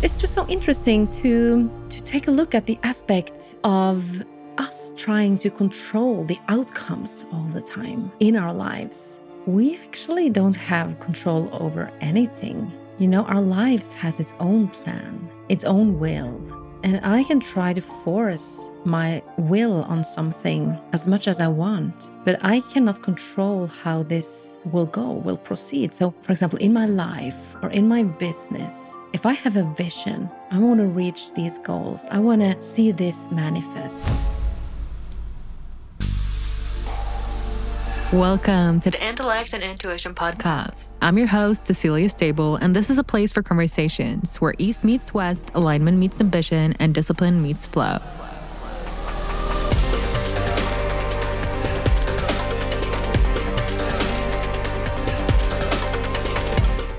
it's just so interesting to to take a look at the aspects of us trying to control the outcomes all the time in our lives. We actually don't have control over anything. You know, our lives has its own plan, its own will. And I can try to force my will on something as much as I want, but I cannot control how this will go, will proceed. So, for example, in my life or in my business, if I have a vision, I want to reach these goals, I want to see this manifest. Welcome to the Intellect and Intuition Podcast. I'm your host, Cecilia Stable, and this is a place for conversations where East meets West, alignment meets ambition, and discipline meets flow.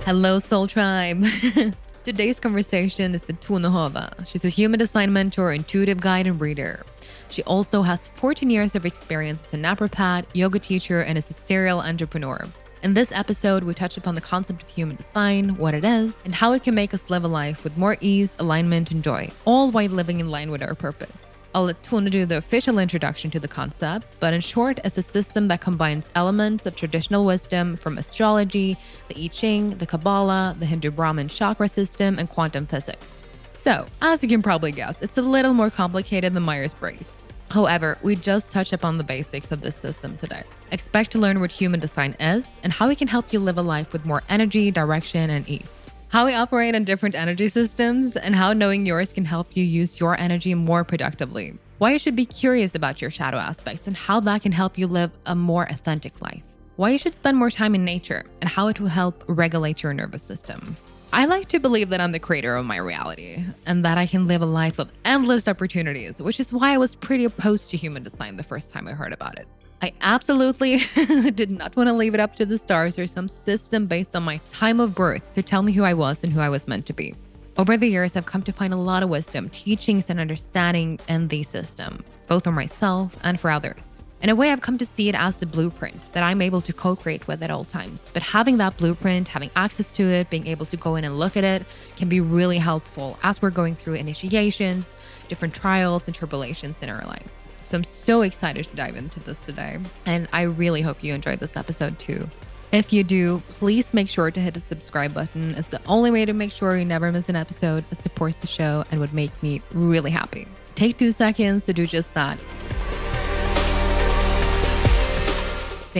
Hello, Soul Tribe. Today's conversation is with Tone Haave. She's a human design mentor, intuitive guide, and reader. She also has 14 years of experience as a naprapat, yoga teacher, and as a serial entrepreneur. In this episode, we touch upon the concept of human design, what it is, and how it can make us live a life with more ease, alignment, and joy, all while living in line with our purpose. I'll let Tone do the official introduction to the concept, but in short, it's a system that combines elements of traditional wisdom from astrology, the I Ching, the Kabbalah, the Hindu Brahmin chakra system, and quantum physics. So, as you can probably guess, it's a little more complicated than Myers Briggs. However, we just touch upon the basics of this system today. Expect to learn what human design is and how it can help you live a life with more energy, direction, and ease how we operate in different energy systems, and how knowing yours can help you use your energy more productively. Why you should be curious about your shadow aspects and how that can help you live a more authentic life. Why you should spend more time in nature and how it will help regulate your nervous system. I like to believe that I'm the creator of my reality and that I can live a life of endless opportunities, which is why I was pretty opposed to human design the first time I heard about it. I absolutely did not want to leave it up to the stars or some system based on my time of birth to tell me who I was and who I was meant to be. Over the years, I've come to find a lot of wisdom, teachings, and understanding in the system, both for myself and for others. In a way, I've come to see it as the blueprint that I'm able to co create with at all times. But having that blueprint, having access to it, being able to go in and look at it can be really helpful as we're going through initiations, different trials, and tribulations in our life. So I'm so excited to dive into this today. And I really hope you enjoyed this episode too. If you do, please make sure to hit the subscribe button. It's the only way to make sure you never miss an episode. It supports the show and would make me really happy. Take two seconds to do just that.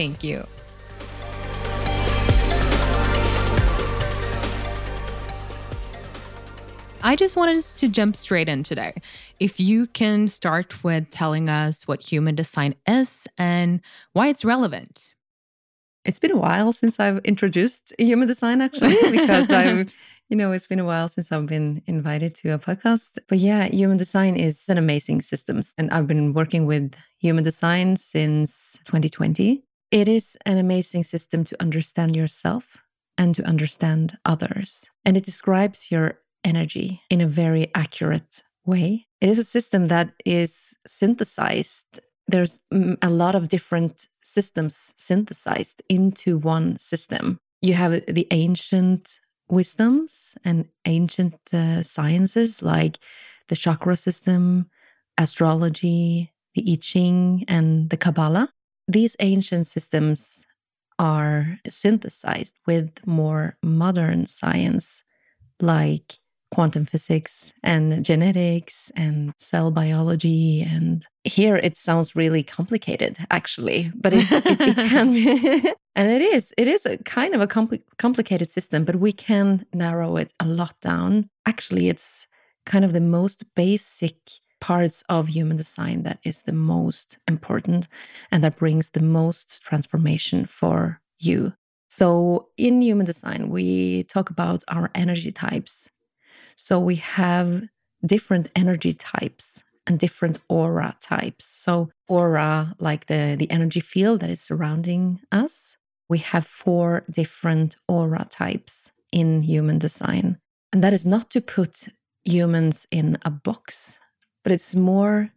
Thank you. I just wanted us to jump straight in today. If you can start with telling us what human design is and why it's relevant. It's been a while since I've introduced human design, actually, because I'm, you know, it's been a while since I've been invited to a podcast. But yeah, human design is an amazing system. And I've been working with human design since 2020. It is an amazing system to understand yourself and to understand others. And it describes your energy in a very accurate way. It is a system that is synthesized. There's a lot of different systems synthesized into one system. You have the ancient wisdoms and ancient uh, sciences like the chakra system, astrology, the I Ching, and the Kabbalah. These ancient systems are synthesized with more modern science like quantum physics and genetics and cell biology. And here it sounds really complicated, actually, but it, it, can be. and it is, it is a kind of a compli complicated system, but we can narrow it a lot down. Actually, it's kind of the most basic parts of human design that is the most important and that brings the most transformation for you. So, in human design, we talk about our energy types so we have different energy types and different aura types. So aura, like the, the energy field that is surrounding us, we have four different aura types in human design. And that is not to put humans in a box, but it's more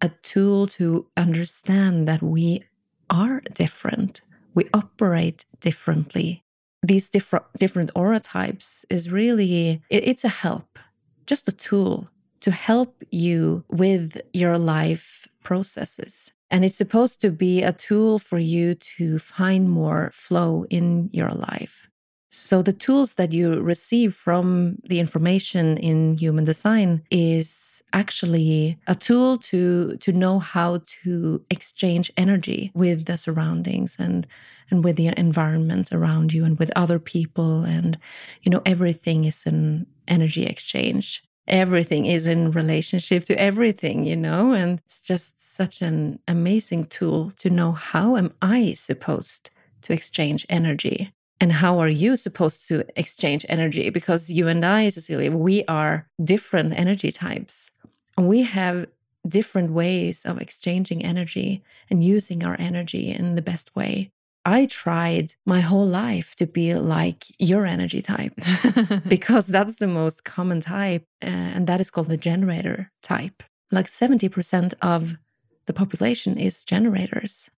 a tool to understand that we are different. We operate differently these different different aura types is really it, it's a help just a tool to help you with your life processes. And it's supposed to be a tool for you to find more flow in your life. So the tools that you receive from the information in human design is actually a tool to to know how to exchange energy with the surroundings and and with the environment around you and with other people. And you know everything is an energy exchange. Everything is in relationship to everything you know? And it's just such an amazing tool to know how am i supposed to exchange energy and how are you supposed to exchange energy? Because you and I, Cecilia, we are different energy types. We have different ways of exchanging energy and using our energy in the best way. I tried my whole life to be like your energy type because that's the most common type, and that is called the generator type. Like 70% of the population is generators.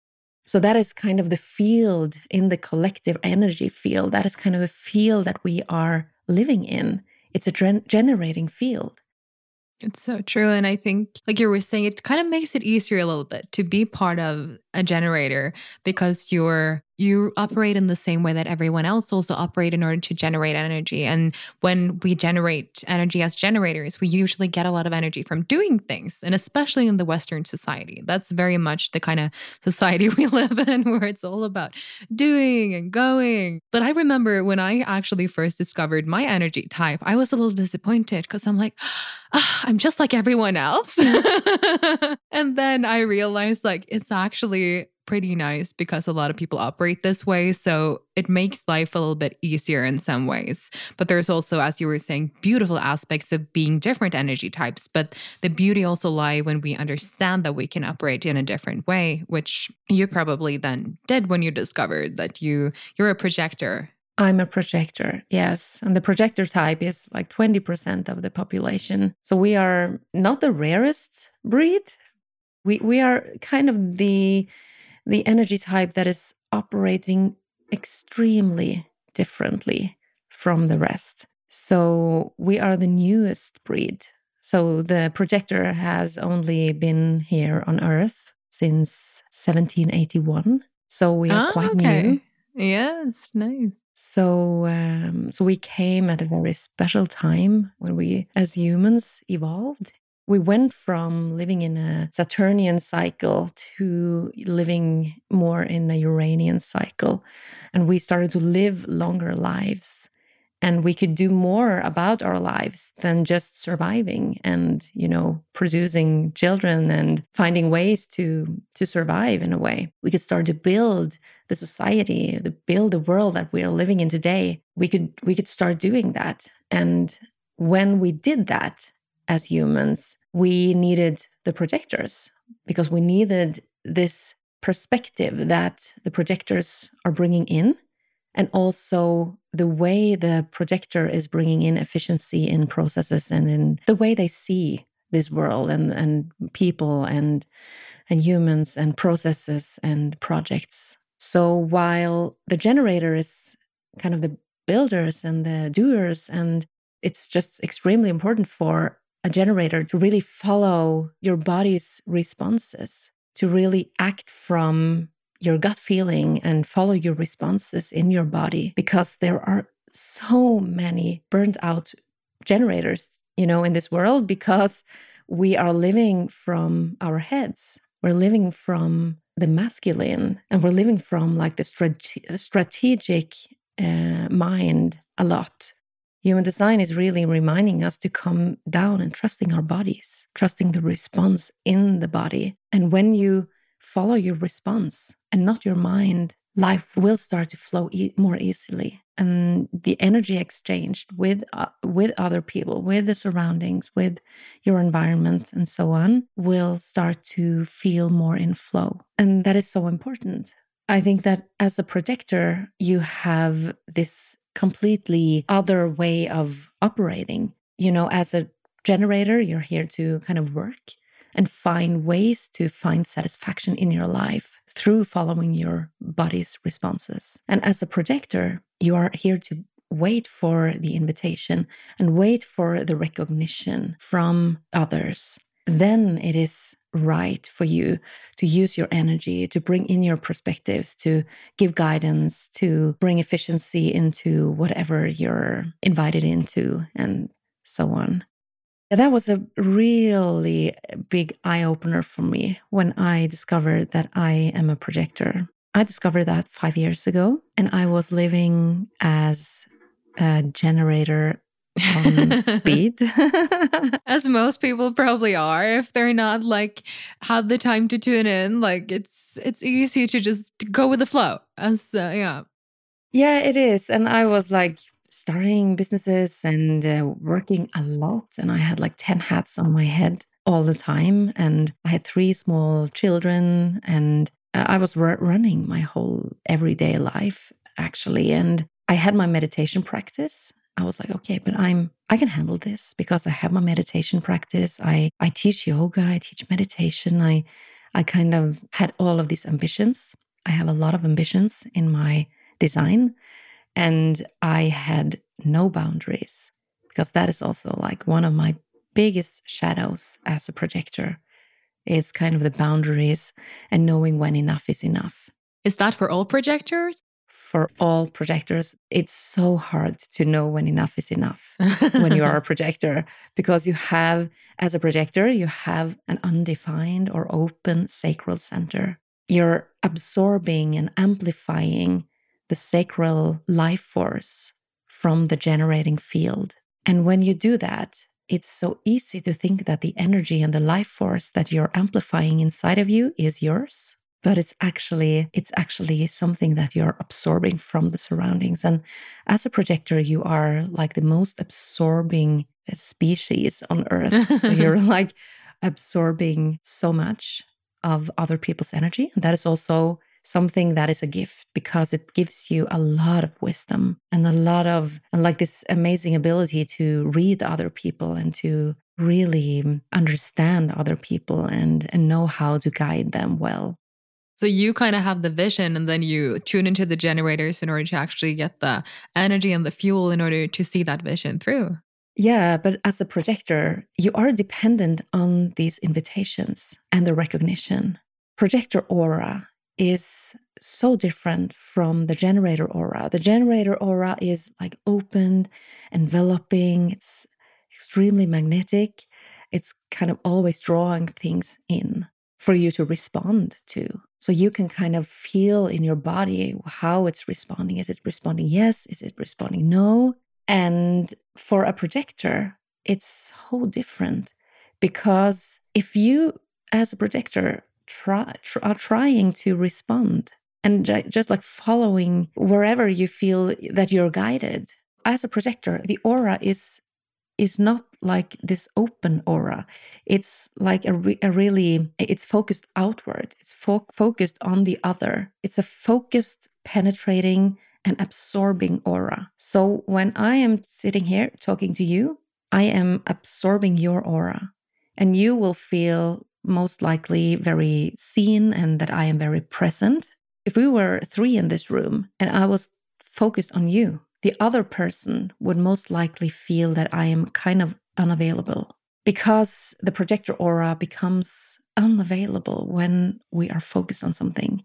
So that is kind of the field in the collective energy field. That is kind of the field that we are living in. It's a gen- generating field. It's so true. And I think, like you were saying, it kind of makes it easier a little bit to be part of a generator because you're you operate in the same way that everyone else also operate in order to generate energy. And when we generate energy as generators we usually get a lot of energy from doing things and especially in the western society. That's very much the kind of society we live in where it's all about doing and going. But i remember when i actually first discovered my energy type i was a little disappointed because i'm like ah, i'm just like everyone else. And then i realized like it's actually actually pretty nice because a lot of people operate this way. So it makes life a little bit easier in some ways. But there's also, as you were saying, beautiful aspects of being different energy types. But the beauty also lie when we understand that we can operate in a different way, which you probably then did when you discovered that you you're a projector. I'm a projector, yes. And the projector type is like 20% of the population. So we are not the rarest breed, we we are kind of the the energy type that is operating extremely differently from the rest. So we are the newest breed. So the projector has only been here on Earth since 1781. So we are quite okay. new. Yes, nice. So, um, so we came at a very special time when we, as humans, evolved we went from living in a Saturnian cycle to living more in a Uranian cycle. And we started to live longer lives. And we could do more about our lives than just surviving and, you know, producing children and finding ways to to survive in a way. We could start to build the society, the build the world that we are living in today. We could we could start doing that. And when we did that, as humans, we needed the projectors because we needed this perspective that the projectors are bringing in and also the way the projector is bringing in efficiency in processes and in the way they see this world and, and people and and humans and processes and projects. So while the generator is kind of the builders and the doers and it's just extremely important for a generator to really follow your body's responses, to really act from your gut feeling and follow your responses in your body because there are so many burnt out generators, you know, in this world because we are living from our heads. We're living from the masculine and we're living from like the strate- strategic uh, mind a lot Human design is really reminding us to come down and trusting our bodies, trusting the response in the body. And when you follow your response and not your mind, life will start to flow e more easily. And the energy exchanged with, uh, with other people, with the surroundings, with your environment, and so on, will start to feel more in flow. And that is so important. I think that as a projector, you have this completely other way of operating. You know, as a generator, you're here to kind of work and find ways to find satisfaction in your life through following your body's responses. And as a projector, you are here to wait for the invitation and wait for the recognition from others, then it is right for you to use your energy, to bring in your perspectives, to give guidance, to bring efficiency into whatever you're invited into, and so on. That was a really big eye opener for me when I discovered that I am a projector. I discovered that five years ago, and I was living as a generator on speed. As most people probably are if they're not like had the time to tune in. Like it's it's easy to just go with the flow. As uh, yeah. Yeah, it is. And I was like starting businesses and uh, working a lot and I had like 10 hats on my head all the time and I had three small children and uh, I was running my whole everyday life actually and I had my meditation practice I was like, okay, but I'm I can handle this because I have my meditation practice. I I teach yoga, I teach meditation. I I kind of had all of these ambitions. I have a lot of ambitions in my design and I had no boundaries because that is also like one of my biggest shadows as a projector. It's kind of the boundaries and knowing when enough is enough. Is that for all projectors? For all projectors, it's so hard to know when enough is enough when you are a projector because you have, as a projector, you have an undefined or open sacral center. You're absorbing and amplifying the sacral life force from the generating field. And when you do that, it's so easy to think that the energy and the life force that you're amplifying inside of you is yours but it's actually it's actually something that you're absorbing from the surroundings. And as a projector you are like the most absorbing species on earth. So you're like absorbing so much of other people's energy. And that is also something that is a gift because it gives you a lot of wisdom and a lot of and like this amazing ability to read other people and to really understand other people and and know how to guide them well so you kind of have the vision and then you tune into the generators in order to actually get the energy and the fuel in order to see that vision through. Yeah, but as a projector, you are dependent on these invitations and the recognition. Projector aura is so different from the generator aura. The generator aura is like open, enveloping, it's extremely magnetic. It's kind of always drawing things in for you to respond to. So you can kind of feel in your body how it's responding. Is it responding yes? Is it responding no? And for a projector, it's so different because if you, as a projector, try, try are trying to respond and just like following wherever you feel that you're guided, as a projector, the aura is is not like this open aura. It's like a, re a really, it's focused outward. It's fo focused on the other. It's a focused, penetrating, and absorbing aura. So when I am sitting here talking to you, I am absorbing your aura. And you will feel most likely very seen and that I am very present. If we were three in this room and I was focused on you, the other person would most likely feel that I am kind of unavailable because the projector aura becomes unavailable when we are focused on something.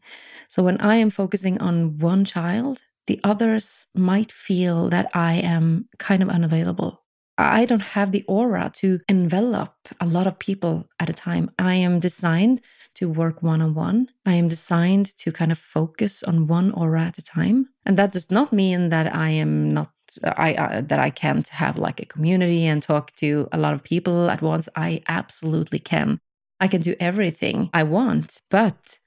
So when I am focusing on one child, the others might feel that I am kind of unavailable. I don't have the aura to envelop a lot of people at a time. I am designed to work one on one. I am designed to kind of focus on one aura at a time. And that does not mean that I am not I uh, that I can't have like a community and talk to a lot of people at once. I absolutely can. I can do everything I want, but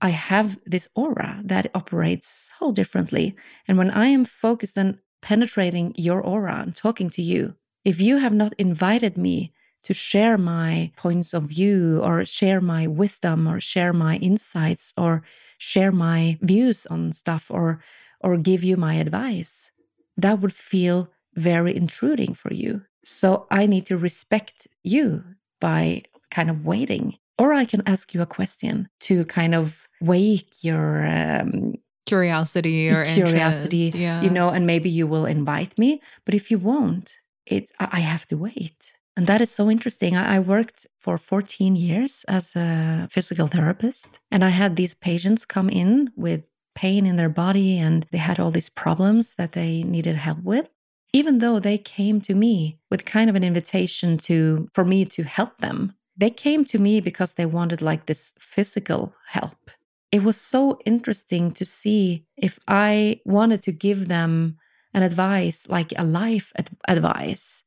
I have this aura that operates so differently. And when I am focused on penetrating your aura and talking to you, if you have not invited me to share my points of view or share my wisdom or share my insights or share my views on stuff or or give you my advice that would feel very intruding for you so i need to respect you by kind of waiting or i can ask you a question to kind of wake your um, curiosity or curiosity, interest. yeah. you know, and maybe you will invite me. But if you won't, it I I have to wait. And that is so interesting. I, worked for 14 years as a physical therapist, and I had these patients come in with pain in their body and they had all these problems that they needed help with. Even though they came to me with kind of an invitation to for me to help them, they came to me because they wanted like this physical help. It was so interesting to see if I wanted to give them an advice, like a life ad- advice,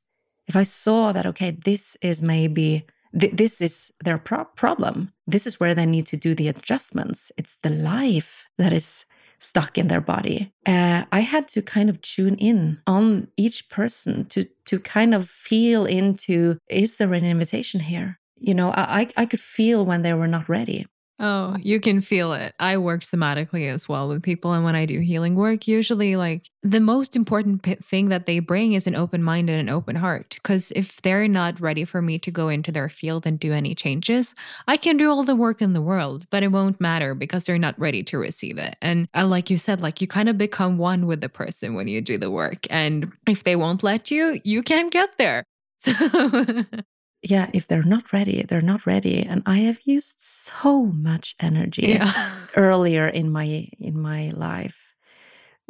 if I saw that, okay, this is maybe, th- this is their pro- problem, this is where they need to do the adjustments. It's the life that is stuck in their body. Uh, I had to kind of tune in on each person to to kind of feel into is there an invitation here? You know, I I could feel when they were not ready. Oh, you can feel it. I work somatically as well with people. And when I do healing work, usually, like, the most important p- thing that they bring is an open mind and an open heart. Because if they're not ready for me to go into their field and do any changes, I can do all the work in the world, but it won't matter because they're not ready to receive it. And uh, like you said, like, you kind of become one with the person when you do the work. And if they won't let you, you can't get there. So yeah, if they're not ready, they're not ready. And I have used so much energy yeah. earlier in my in my life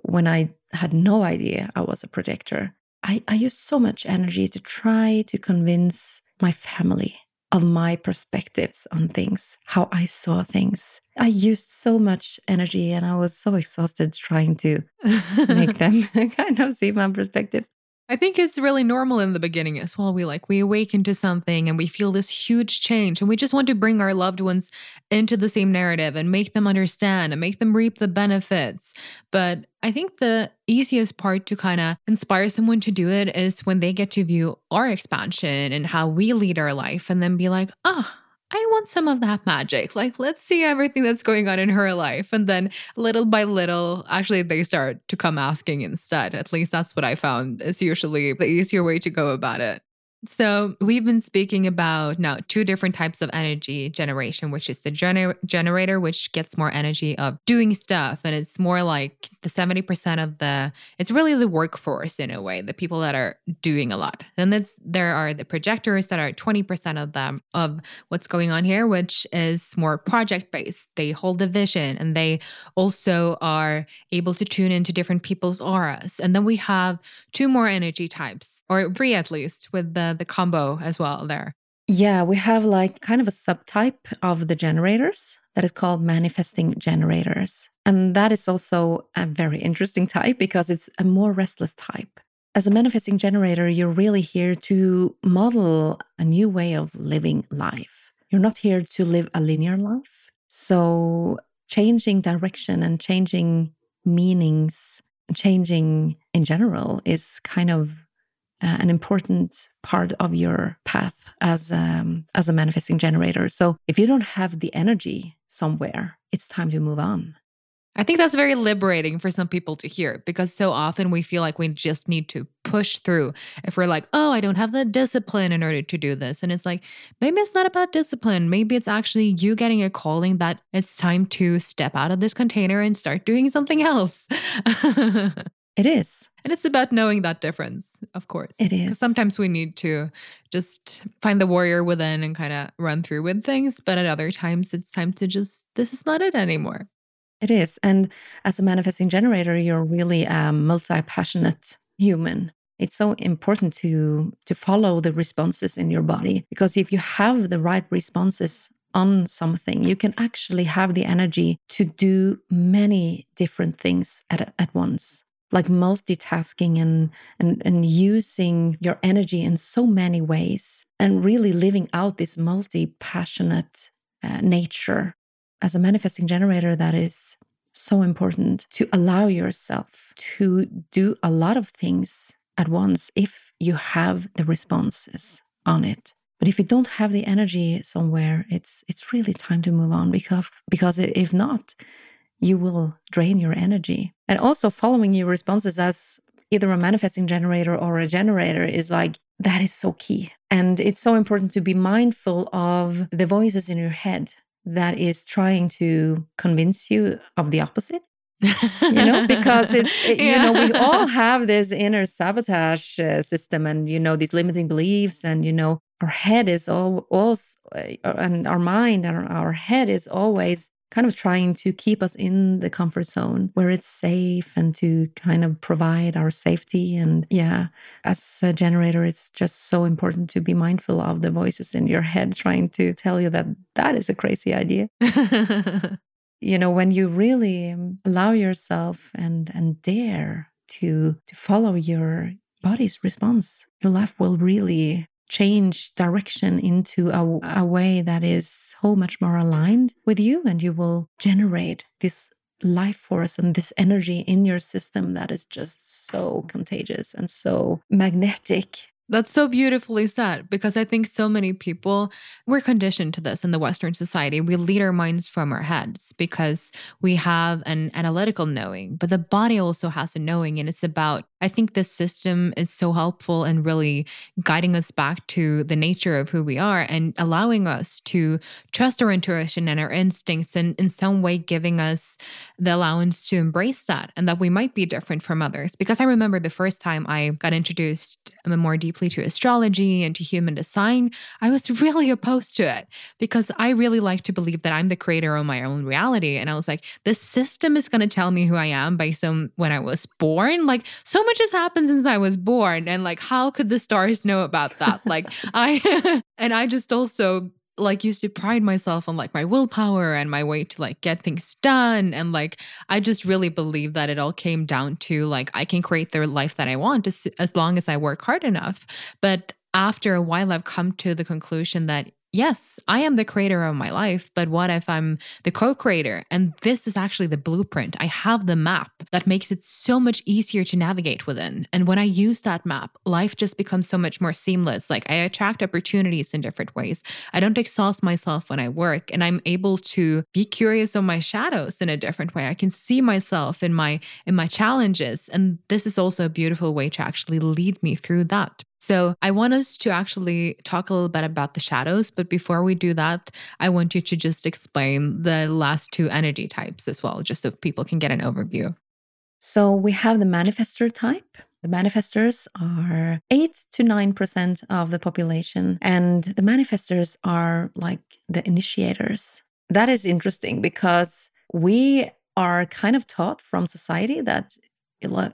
when I had no idea I was a projector. I, I used so much energy to try to convince my family of my perspectives on things, how I saw things. I used so much energy and I was so exhausted trying to make them kind of see my perspectives. I think it's really normal in the beginning as well. We like we awaken to something and we feel this huge change and we just want to bring our loved ones into the same narrative and make them understand and make them reap the benefits. But I think the easiest part to kind of inspire someone to do it is when they get to view our expansion and how we lead our life and then be like, "Ah, oh, I want some of that magic. Like, let's see everything that's going on in her life. And then little by little, actually, they start to come asking instead. At least that's what I found is usually the easier way to go about it. So, we've been speaking about now two different types of energy generation, which is the gener- generator, which gets more energy of doing stuff. And it's more like the 70% of the, it's really the workforce in a way, the people that are doing a lot. And there are the projectors that are 20% of them, of what's going on here, which is more project based. They hold the vision and they also are able to tune into different people's auras. And then we have two more energy types or three at least with the the combo as well there. Yeah we have like kind of a subtype of the generators that is called manifesting generators. And that is also a very interesting type because it's a more restless type. As a manifesting generator you're really here to model a new way of living life. You're not here to live a linear life. So changing direction and changing meanings changing in general is kind of uh, an important part of your path as um, as a manifesting generator. So if you don't have the energy somewhere, it's time to move on. I think that's very liberating for some people to hear because so often we feel like we just need to push through. If we're like, oh, I don't have the discipline in order to do this. And it's like, maybe it's not about discipline. Maybe it's actually you getting a calling that it's time to step out of this container and start doing something else. It is. And it's about knowing that difference, of course. It is. Sometimes we need to just find the warrior within and kind of run through with things. But at other times, it's time to just, this is not it anymore. It is. And as a manifesting generator, you're really a multi passionate human. It's so important to to follow the responses in your body because if you have the right responses on something, you can actually have the energy to do many different things at, at once like multitasking and, and and using your energy in so many ways and really living out this multi-passionate uh, nature as a manifesting generator that is so important to allow yourself to do a lot of things at once if you have the responses on it. But if you don't have the energy somewhere it's it's really time to move on because because if not you will drain your energy. And also, following your responses as either a manifesting generator or a generator is like, that is so key. And it's so important to be mindful of the voices in your head that is trying to convince you of the opposite. you know because it's it, yeah. you know we all have this inner sabotage uh, system and you know these limiting beliefs and you know our head is all also uh, and our mind and our head is always kind of trying to keep us in the comfort zone where it's safe and to kind of provide our safety. And yeah, as a generator, it's just so important to be mindful of the voices in your head trying to tell you that that is a crazy idea. you know, when you really allow yourself and and dare to to follow your body's response, your life will really change direction into a, a way that is so much more aligned with you and you will generate this life force and this energy in your system that is just so contagious and so magnetic that's so beautifully said because I think so many people, we're conditioned to this in the Western society. We lead our minds from our heads because we have an analytical knowing, but the body also has a knowing. And it's about, I think this system is so helpful in really guiding us back to the nature of who we are and allowing us to trust our intuition and our instincts and in some way giving us the allowance to embrace that and that we might be different from others. Because I remember the first time I got introduced more deeply to astrology and to human design, I was really opposed to it because I really like to believe that I'm the creator of my own reality. And I was like, this system is going to tell me who I am based on when I was born. Like, so much has happened since I was born. And like, how could the stars know about that? like, I, and I just also like used to pride myself on like my willpower and my way to like get things done and like i just really believe that it all came down to like i can create the life that i want as, as long as i work hard enough. But after a while i've come to the conclusion that yes, I am the creator of my life, but what if I'm the co creator? And this is actually the blueprint. I have the map that makes it so much easier to navigate within. And when I use that map, life just becomes so much more seamless. Like I attract opportunities in different ways. I don't exhaust myself when I work, and I'm able to be curious of my shadows in a different way. I can see myself in my in my challenges. And this is also a beautiful way to actually lead me through that. So, I want us to actually talk a little bit about the shadows. But before we do that, I want you to just explain the last two energy types as well, just so people can get an overview. So, we have the manifestor type. The manifestors are 8 to 9% of the population, and the manifestors are like the initiators. That is interesting because we are kind of taught from society that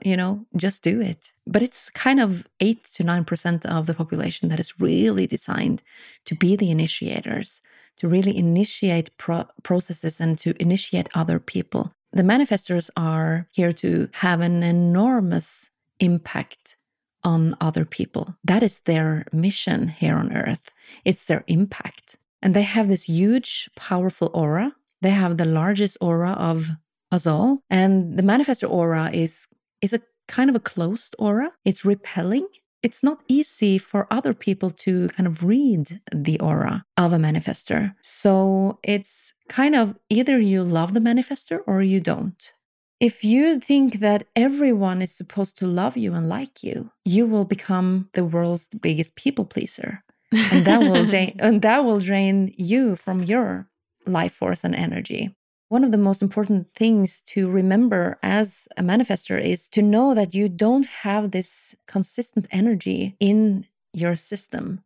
you know, just do it. But it's kind of 8 to 9% of the population that is really designed to be the initiators, to really initiate pro processes and to initiate other people. The manifestors are here to have an enormous impact on other people. That is their mission here on earth. It's their impact. And they have this huge, powerful aura. They have the largest aura of us all. And the manifestor aura is is a kind of a closed aura. It's repelling. It's not easy for other people to kind of read the aura of a manifester. So it's kind of either you love the manifester or you don't. If you think that everyone is supposed to love you and like you, you will become the world's biggest people pleaser. And that will and that will drain you from your life force and energy. One of the most important things to remember as a manifester is to know that you don't have this consistent energy in your system.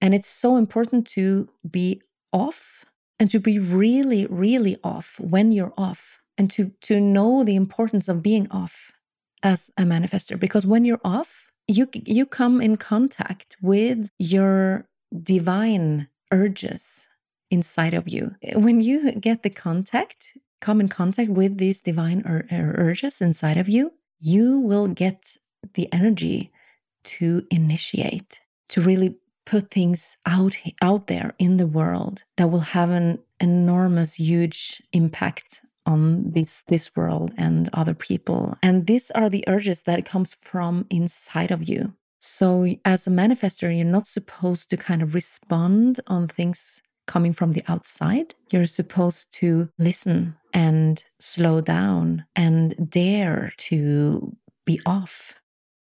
And it's so important to be off and to be really, really off when you're off and to, to know the importance of being off as a manifester. Because when you're off, you, you come in contact with your divine urges inside of you. When you get the contact, come in contact with these divine ur urges inside of you, you will get the energy to initiate, to really put things out out there in the world that will have an enormous huge impact on this this world and other people and these are the urges that comes from inside of you so as a manifester you're not supposed to kind of respond on things coming from the outside. You're supposed to listen and slow down and dare to be off.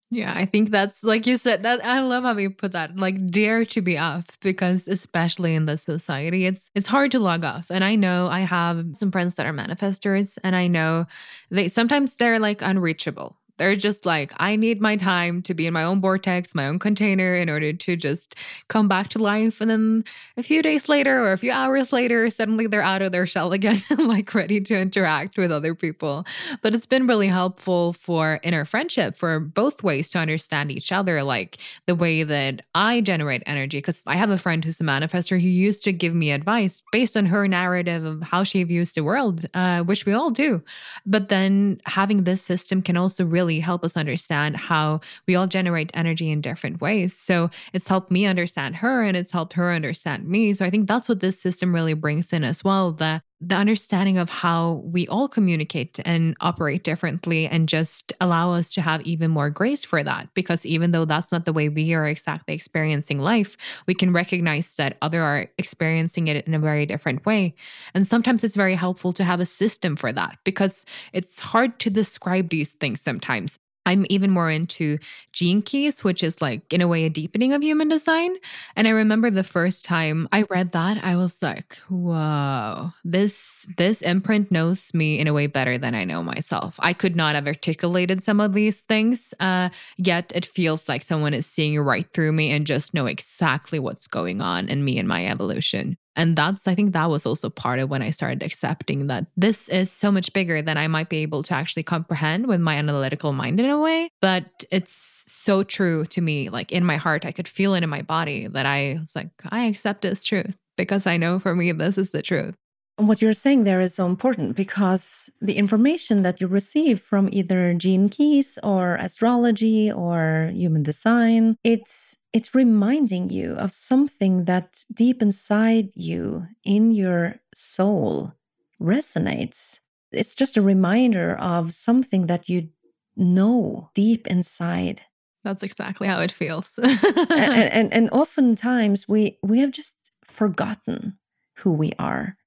Yeah, I think that's like you said that I love how you put that. Like dare to be off because especially in this society, it's it's hard to log off. And I know I have some friends that are manifestors and I know they sometimes they're like unreachable they're just like, I need my time to be in my own vortex, my own container in order to just come back to life. And then a few days later or a few hours later, suddenly they're out of their shell again, like ready to interact with other people. But it's been really helpful for inner friendship for both ways to understand each other, like the way that I generate energy. Because I have a friend who's a manifester who used to give me advice based on her narrative of how she views the world, uh, which we all do. But then having this system can also really really help us understand how we all generate energy in different ways. So it's helped me understand her and it's helped her understand me. So I think that's what this system really brings in as well the the understanding of how we all communicate and operate differently and just allow us to have even more grace for that. Because even though that's not the way we are exactly experiencing life we can recognize that other are experiencing it in a very different way. And sometimes it's very helpful to have a system for that because it's hard to describe these things sometimes I'm even more into gene keys, which is like, in a way, a deepening of human design. And I remember the first time I read that, I was like, whoa, this this imprint knows me in a way better than I know myself. I could not have articulated some of these things, uh, yet it feels like someone is seeing right through me and just know exactly what's going on in me and my evolution. And that's, I think that was also part of when I started accepting that this is so much bigger than I might be able to actually comprehend with my analytical mind in a way. But it's so true to me. Like in my heart, I could feel it in my body that I was like, I accept this truth because I know for me, this is the truth. What you're saying there is so important because the information that you receive from either gene keys or astrology or human design, it's it's reminding you of something that deep inside you in your soul resonates. It's just a reminder of something that you know deep inside. That's exactly how it feels. and, and and oftentimes we we have just forgotten who we are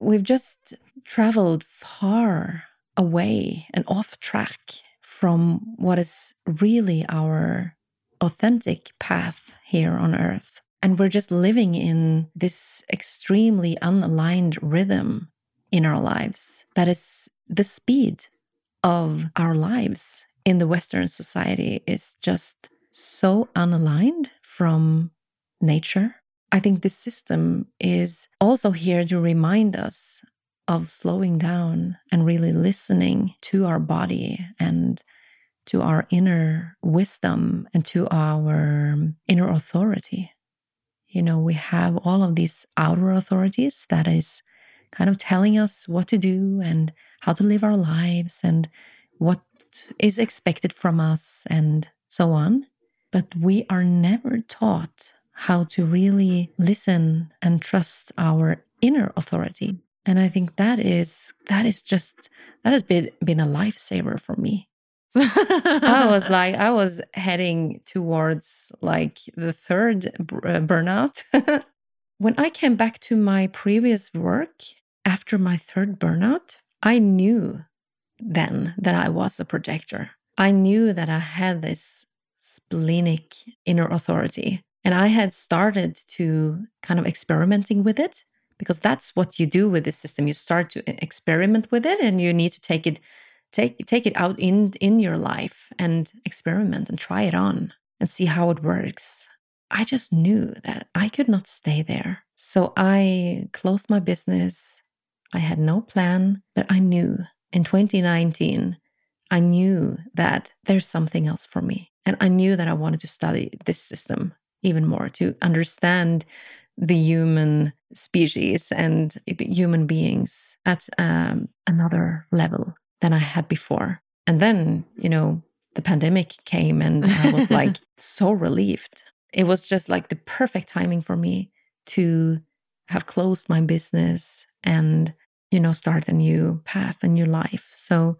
We've just traveled far away and off track from what is really our authentic path here on earth. And we're just living in this extremely unaligned rhythm in our lives that is the speed of our lives in the Western society is just so unaligned from nature I think this system is also here to remind us of slowing down and really listening to our body and to our inner wisdom and to our um, inner authority. You know, we have all of these outer authorities that is kind of telling us what to do and how to live our lives and what is expected from us and so on. But we are never taught how to really listen and trust our inner authority. And I think that is that is just that has been been a lifesaver for me. I was like I was heading towards like the third uh, burnout. when I came back to my previous work after my third burnout, I knew then that I was a projector. I knew that I had this splenic inner authority and I had started to kind of experimenting with it because that's what you do with this system. You start to experiment with it and you need to take it take take it out in in your life and experiment and try it on and see how it works. I just knew that I could not stay there. So I closed my business. I had no plan, but I knew in 2019 I knew that there's something else for me. And I knew that I wanted to study this system even more to understand the human species and human beings at um, another level than I had before. And then, you know, the pandemic came and I was like so relieved. It was just like the perfect timing for me to have closed my business and, you know, start a new path, a new life. So,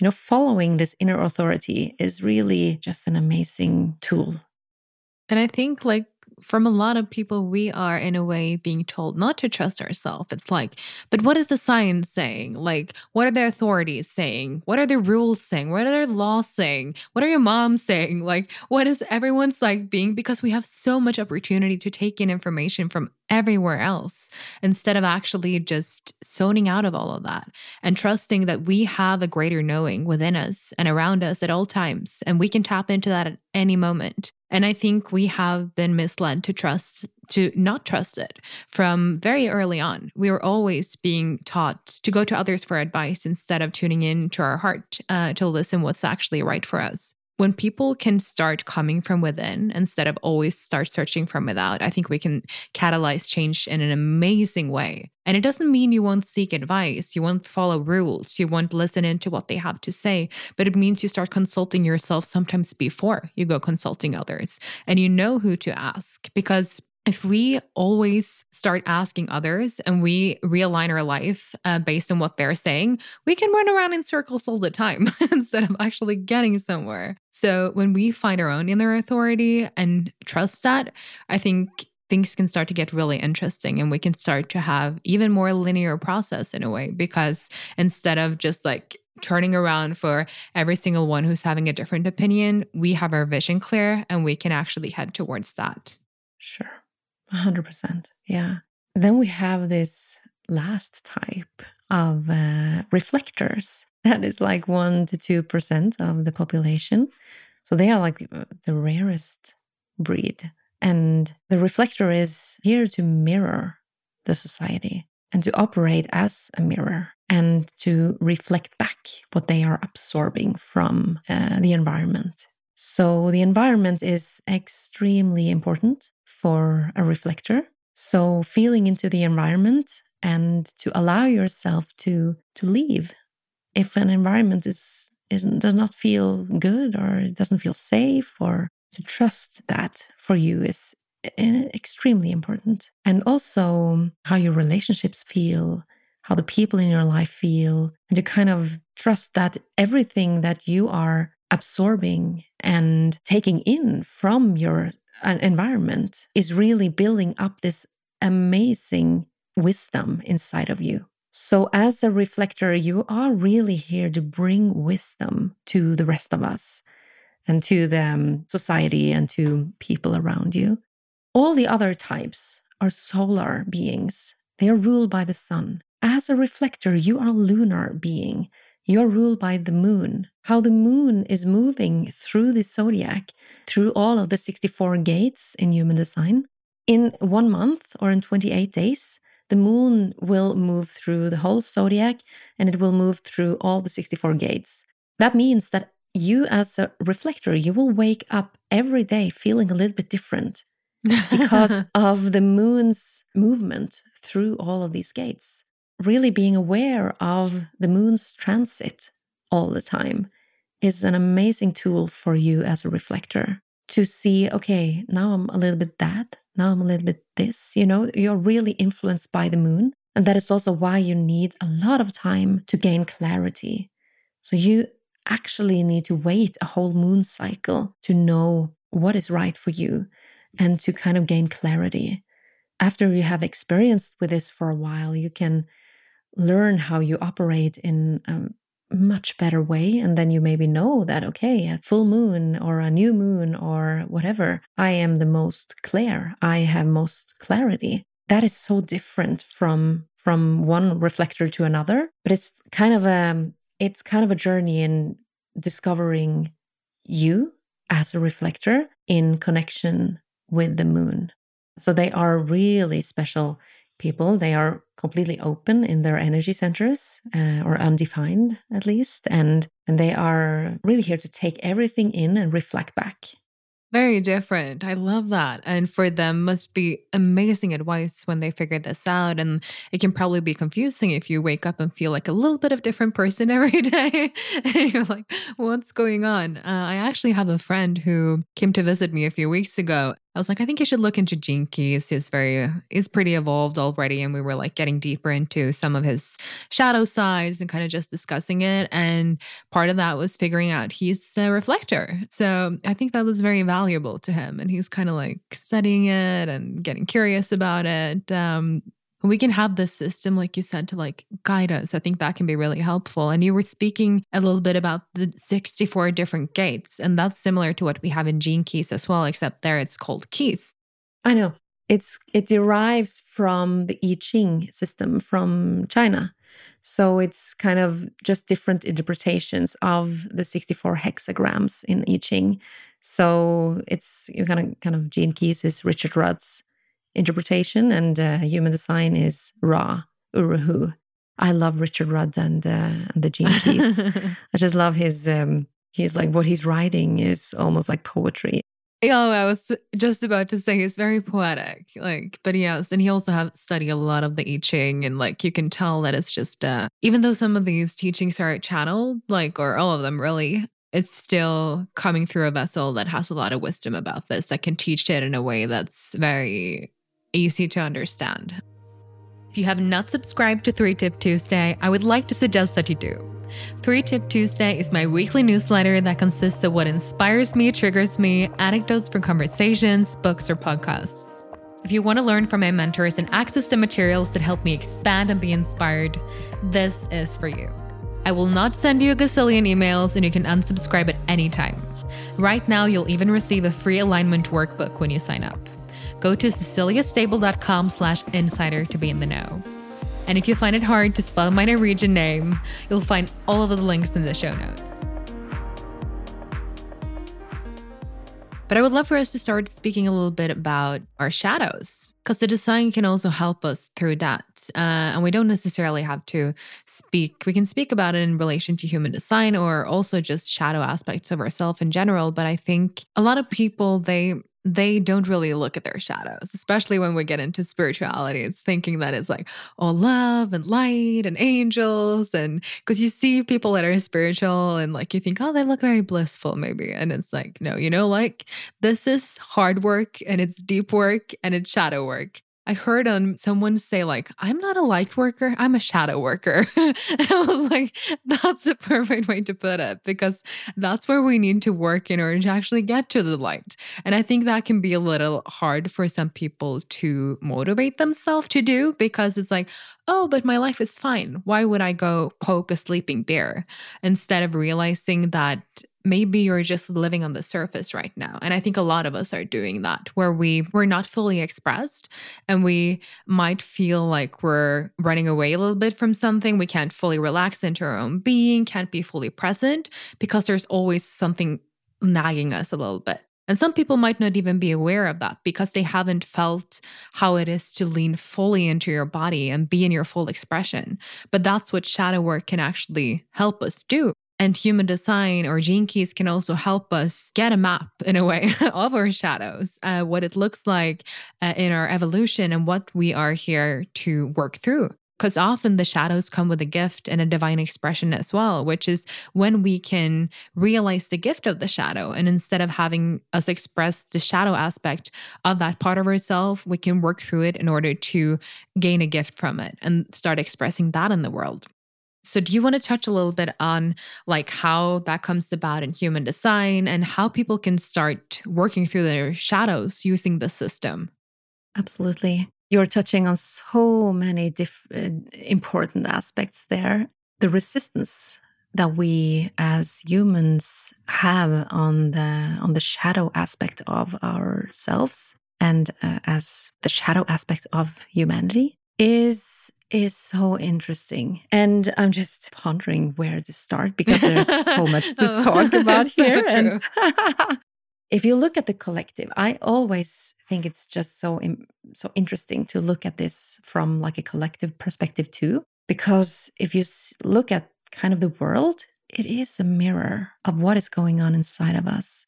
you know, following this inner authority is really just an amazing tool and I think like from a lot of people, we are in a way being told not to trust ourselves. It's like, but what is the science saying? Like, what are the authorities saying? What are the rules saying? What are the laws saying? What are your mom saying? Like, what is everyone's like being? Because we have so much opportunity to take in information from everywhere else instead of actually just zoning out of all of that and trusting that we have a greater knowing within us and around us at all times. And we can tap into that at any moment. And I think we have been misled to trust, to not trust it from very early on. We were always being taught to go to others for advice instead of tuning in to our heart uh, to listen what's actually right for us when people can start coming from within instead of always start searching from without, I think we can catalyze change in an amazing way. And it doesn't mean you won't seek advice, you won't follow rules, you won't listen into what they have to say, but it means you start consulting yourself sometimes before you go consulting others and you know who to ask because if we always start asking others and we realign our life uh, based on what they're saying, we can run around in circles all the time instead of actually getting somewhere. So when we find our own inner authority and trust that, I think things can start to get really interesting and we can start to have even more linear process in a way because instead of just like turning around for every single one who's having a different opinion, we have our vision clear and we can actually head towards that. Sure. 100%. Yeah. Then we have this last type of uh, reflectors that is like 1 to 2% of the population. So they are like the, rarest breed. And the reflector is here to mirror the society and to operate as a mirror and to reflect back what they are absorbing from uh, the environment. So the environment is extremely important for a reflector. So feeling into the environment and to allow yourself to to leave if an environment is isn't does not feel good or doesn't feel safe or to trust that for you is eh, extremely important and also how your relationships feel how the people in your life feel and to kind of trust that everything that you are absorbing and taking in from your environment is really building up this amazing wisdom inside of you. So, as a reflector, you are really here to bring wisdom to the rest of us and to the um, society and to people around you. All the other types are solar beings, they are ruled by the sun. As a reflector, you are a lunar being. You're ruled by the moon. How the moon is moving through the zodiac, through all of the 64 gates in human design. In one month or in 28 days, the moon will move through the whole zodiac and it will move through all the 64 gates. That means that you, as a reflector, you will wake up every day feeling a little bit different because of the moon's movement through all of these gates really being aware of the moon's transit all the time is an amazing tool for you as a reflector to see, okay, now I'm a little bit that, now I'm a little bit this. You know, you're really influenced by the moon. And that is also why you need a lot of time to gain clarity. So you actually need to wait a whole moon cycle to know what is right for you and to kind of gain clarity. After you have experienced with this for a while, you can learn how you operate in a much better way. And then you maybe know that, okay, a full moon or a new moon or whatever, I am the most clear. I have most clarity. That is so different from from one reflector to another, but it's kind of a it's kind of a journey in discovering you as a reflector in connection with the moon. So they are really special people. They are completely open in their energy centers uh, or undefined at least and and they are really here to take everything in and reflect back very different. I love that. And for them must be amazing advice when they figure this out. And it can probably be confusing if you wake up and feel like a little bit of different person every day. and you're like, what's going on? Uh, I actually have a friend who came to visit me a few weeks ago. I was like, I think you should look into Gene Keys. He's very, he's pretty evolved already. And we were like getting deeper into some of his shadow sides and kind of just discussing it. And part of that was figuring out he's a reflector. So I think that was very valuable to him. And he's kind of like studying it and getting curious about it. Um, we can have this system like you said to like guide us. I think that can be really helpful. And you were speaking a little bit about the 64 different gates and that's similar to what we have in gene keys as well except there it's called keys. I know. It's it derives from the i ching system from china. So it's kind of just different interpretations of the 64 hexagrams in i ching. So it's kind of kind of gene keys is richard rudd's interpretation, and uh, human design is Ra, Uru Hu. I love Richard Rudd and, uh, and the Gene Keys. I just love his, um, he's like, what he's writing is almost like poetry. Oh, I was just about to say he's very poetic, like, but yes, and he also have studied a lot of the I Ching, and like you can tell that it's just, uh, even though some of these teachings are channeled, like, or all of them really, it's still coming through a vessel that has a lot of wisdom about this that can teach it in a way that's very easy to understand. If you have not subscribed to 3 Tip Tuesday, I would like to suggest that you do. 3 Tip Tuesday is my weekly newsletter that consists of what inspires me, triggers me, anecdotes from conversations, books, or podcasts. If you want to learn from my mentors and access the materials that help me expand and be inspired, this is for you. I will not send you a gazillion emails and you can unsubscribe at any time. Right now, you'll even receive a free alignment workbook when you sign up go to ceciliastable.com slash insider to be in the know. And if you find it hard to spell my Norwegian name, you'll find all of the links in the show notes. But I would love for us to start speaking a little bit about our shadows, because the design can also help us through that. Uh, and we don't necessarily have to speak, we can speak about it in relation to human design or also just shadow aspects of ourselves in general. But I think a lot of people, they they don't really look at their shadows, especially when we get into spirituality. It's thinking that it's like all love and light and angels. And because you see people that are spiritual and like you think, oh, they look very blissful, maybe. And it's like, no, you know, like this is hard work and it's deep work and it's shadow work. I heard on someone say like, "I'm not a light worker, I'm a shadow worker." and I was like, "That's a perfect way to put it because that's where we need to work in order to actually get to the light." And I think that can be a little hard for some people to motivate themselves to do because it's like, "Oh, but my life is fine. Why would I go poke a sleeping bear?" Instead of realizing that maybe you're just living on the surface right now and i think a lot of us are doing that where we we're not fully expressed and we might feel like we're running away a little bit from something we can't fully relax into our own being can't be fully present because there's always something nagging us a little bit and some people might not even be aware of that because they haven't felt how it is to lean fully into your body and be in your full expression. But that's what shadow work can actually help us do. And human design or gene keys can also help us get a map in a way of our shadows, uh, what it looks like uh, in our evolution and what we are here to work through. Because often the shadows come with a gift and a divine expression as well, which is when we can realize the gift of the shadow. And instead of having us express the shadow aspect of that part of ourselves, we can work through it in order to gain a gift from it and start expressing that in the world. So do you want to touch a little bit on like how that comes about in human design and how people can start working through their shadows using the system? Absolutely. You're touching on so many different important aspects there. The resistance that we as humans have on the on the shadow aspect of ourselves and uh, as the shadow aspect of humanity is is so interesting. And I'm just pondering where to start because there's so much to oh, talk about here. and if you look at the collective, I always think it's just so so interesting to look at this from like a collective perspective too because if you look at kind of the world, it is a mirror of what is going on inside of us.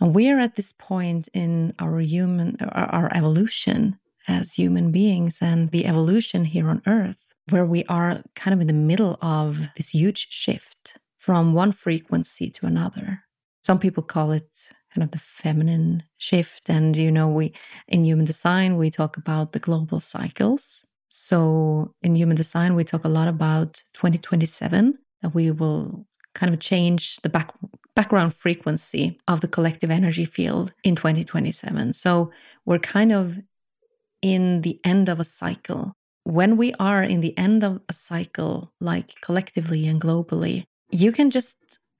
And we are at this point in our human our evolution as human beings and the evolution here on Earth, where we are kind of in the middle of this huge shift from one frequency to another. Some people call it kind of the feminine shift. And, you know, we in human design, we talk about the global cycles. So in human design, we talk a lot about 2027, that we will kind of change the back, background frequency of the collective energy field in 2027. So we're kind of in the end of a cycle. When we are in the end of a cycle, like collectively and globally, you can just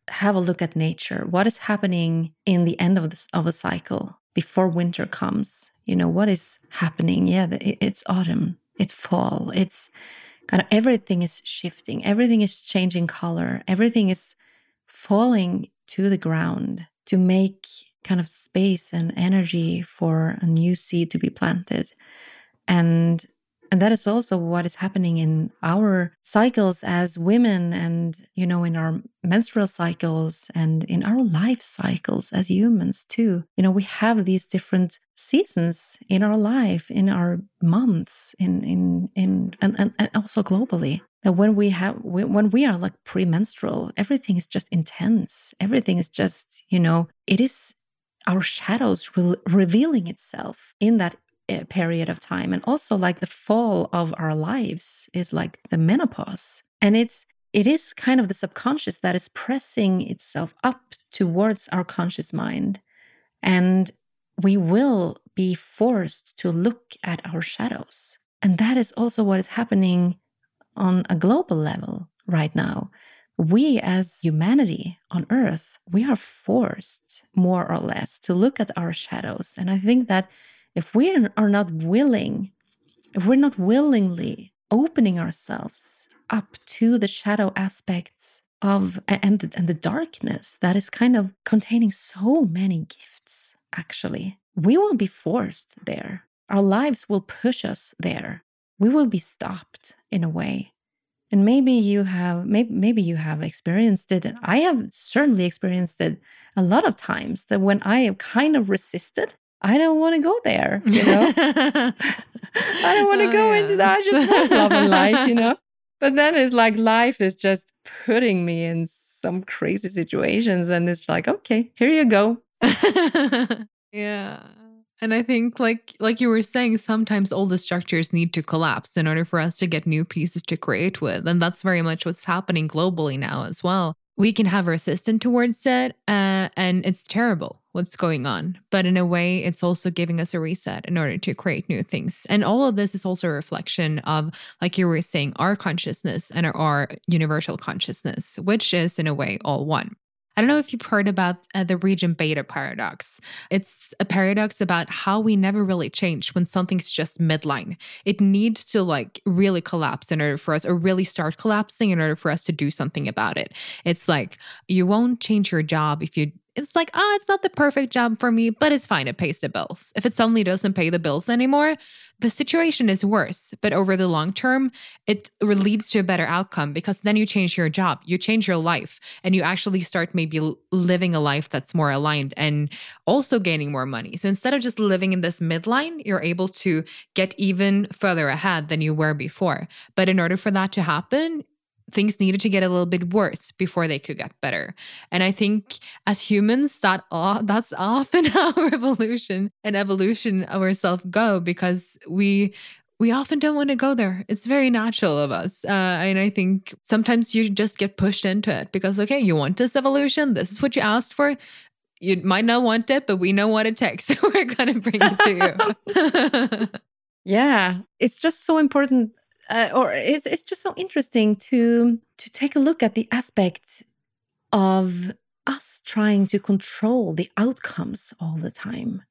have a look at nature. What is happening in the end of this of a cycle before winter comes? You know, what is happening? Yeah, it's autumn, it's fall, it's kind of everything is shifting, everything is changing color, everything is falling to the ground to make kind of space and energy for a new seed to be planted. And and that is also what is happening in our cycles as women and you know in our menstrual cycles and in our life cycles as humans too. You know we have these different seasons in our life in our months in in in and, and, and also globally. That when we have when we are like premenstrual everything is just intense. Everything is just you know it is our shadows re- revealing itself in that eh, period of time. And also like the fall of our lives is like the menopause. And it's it is kind of the subconscious that is pressing itself up towards our conscious mind. And we will be forced to look at our shadows. And that is also what is happening on a global level right now we as humanity on earth we are forced more or less to look at our shadows. And i think that if we are not willing, if we're not willingly opening ourselves up to the shadow aspects of and the, and the darkness that is kind of containing so many gifts actually we will be forced there. Our lives will push us there. We will be stopped in a way and maybe you have maybe, maybe you have experienced it and i have certainly experienced it a lot of times that when i have kind of resisted I don't want to go there, you know. I don't want to oh, go yeah. into that. I just want love and light, you know. But then it's like life is just putting me in some crazy situations, and it's like, okay, here you go. yeah. And I think like like you were saying sometimes all the structures need to collapse in order for us to get new pieces to create with and that's very much what's happening globally now as well. We can have resistance towards it uh, and it's terrible what's going on. But in a way it's also giving us a reset in order to create new things. And all of this is also a reflection of like you were saying our consciousness and our, our universal consciousness which is in a way all one I don't know if you've heard about uh, the region beta paradox. It's a paradox about how we never really change when something's just midline. It needs to like really collapse in order for us, or really start collapsing in order for us to do something about it. It's like you won't change your job if you it's like, ah, oh, it's not the perfect job for me, but it's fine. It pays the bills. If it suddenly doesn't pay the bills anymore, the situation is worse. But over the long term, it leads to a better outcome because then you change your job, you change your life, and you actually start maybe living a life that's more aligned and also gaining more money. So instead of just living in this midline, you're able to get even further ahead than you were before. But in order for that to happen, things needed to get a little bit worse before they could get better. And I think as humans, that that's often how evolution and evolution of ourselves go because we we often don't want to go there. It's very natural of us. Uh, and I think sometimes you just get pushed into it because, okay, you want this evolution. This is what you asked for. You might not want it, but we know what it takes. So we're going to bring it to you. yeah. It's just so important uh, or it's it's just so interesting to to take a look at the aspect of us trying to control the outcomes all the time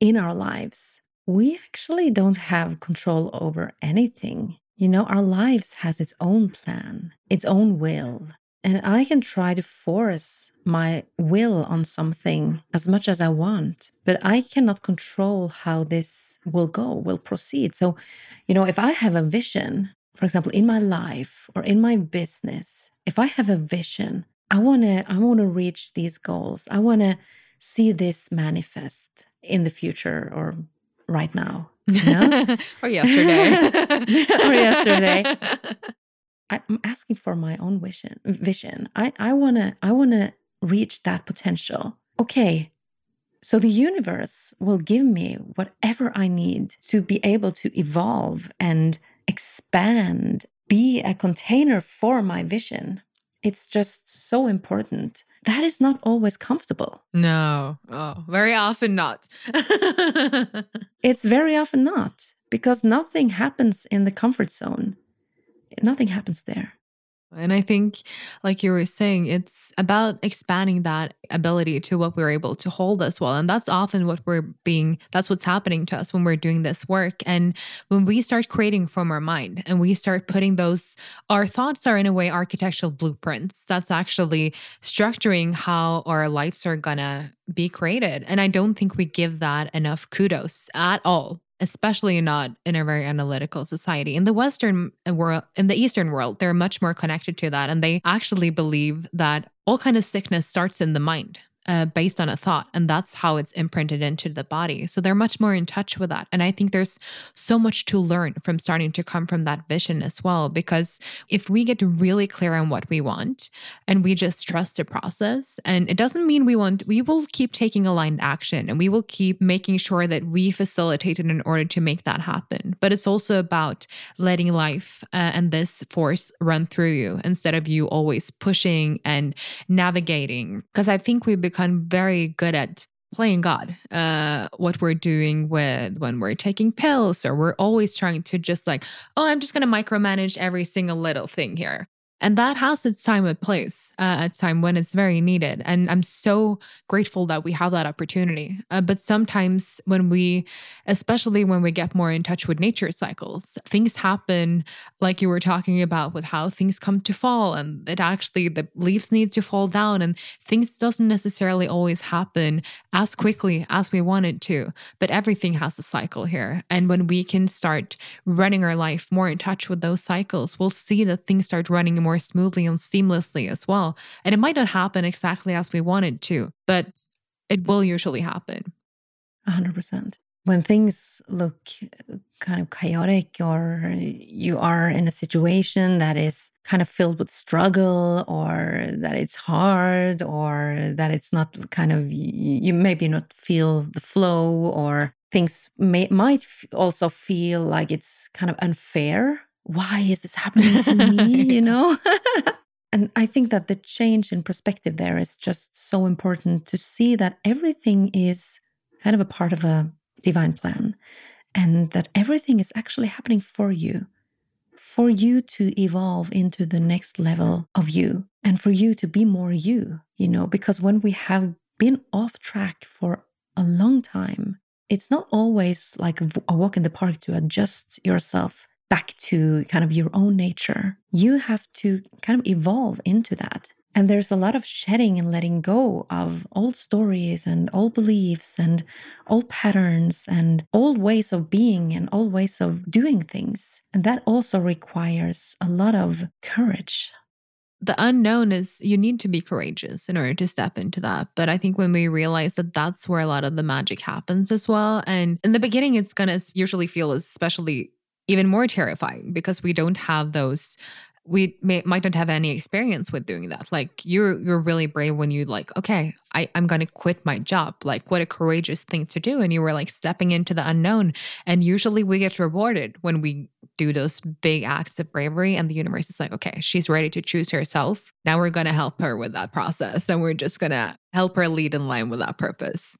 in our lives. We actually don't have control over anything. You know, our lives has its own plan, its own will. And I can try to force my will on something as much as I want, but I cannot control how this will go, will proceed. So, you know, if I have a vision, for example, in my life or in my business, if I have a vision, I want to I want to reach these goals. I want to see this manifest in the future or right now. You know? or yesterday. or yesterday. I'm asking for my own vision. Vision. I, I wanna I wanna reach that potential. Okay, So the universe will give me whatever I need to be able to evolve and expand, be a container for my vision. It's just so important. That is not always comfortable. No. Oh, very often not. it's very often not because nothing happens in the comfort zone. Nothing happens there. And I think, like you were saying, it's about expanding that ability to what we're able to hold as well. And that's often what we're being, that's what's happening to us when we're doing this work. And when we start creating from our mind and we start putting those, our thoughts are in a way architectural blueprints. That's actually structuring how our lives are going to be created. And I don't think we give that enough kudos at all especially not in a very analytical society. In the Western world, in the Eastern world, they're much more connected to that. And they actually believe that all kind of sickness starts in the mind uh, based on a thought and that's how it's imprinted into the body. So they're much more in touch with that. And i think there's so much to learn from starting to come from that vision as well because if we get really clear on what we want and we just trust the process and it doesn't mean we want we will keep taking aligned action and we will keep making sure that we facilitate it in order to make that happen. But it's also about letting life uh, and this force run through you instead of you always pushing and navigating. Because i think we become become very good at playing God, uh, what we're doing with when we're taking pills, or we're always trying to just like, oh, I'm just going to micromanage every single little thing here. And that has its time and place uh, at time when it's very needed. And I'm so grateful that we have that opportunity. Uh, but sometimes when we, especially when we get more in touch with nature cycles, things happen like you were talking about with how things come to fall and it actually, the leaves need to fall down and things doesn't necessarily always happen as quickly as we want it to. But everything has a cycle here. And when we can start running our life more in touch with those cycles, we'll see that things start running more smoothly and seamlessly as well. And it might not happen exactly as we want it to, but it will usually happen. 100%. When things look kind of chaotic or you are in a situation that is kind of filled with struggle or that it's hard or that it's not kind of you maybe not feel the flow or things may might also feel like it's kind of unfair why is this happening to me? you know? and I think that the change in perspective there is just so important to see that everything is kind of a part of a divine plan and that everything is actually happening for you, for you to evolve into the next level of you and for you to be more you, you know, because when we have been off track for a long time, it's not always like a walk in the park to adjust yourself back to kind of your own nature, you have to kind of evolve into that. And there's a lot of shedding and letting go of old stories and old beliefs and old patterns and old ways of being and old ways of doing things. And that also requires a lot of courage. The unknown is you need to be courageous in order to step into that. But I think when we realize that that's where a lot of the magic happens as well. And in the beginning, it's going to usually feel especially even more terrifying because we don't have those we may, might not have any experience with doing that. Like you're you're really brave when you like okay I, i'm gonna quit my job. Like what a courageous thing to do and you were like stepping into the unknown and usually we get rewarded when we do those big acts of bravery and the universe is like okay she's ready to choose herself. Now we're gonna help her with that process and we're just gonna help her lead in line with that purpose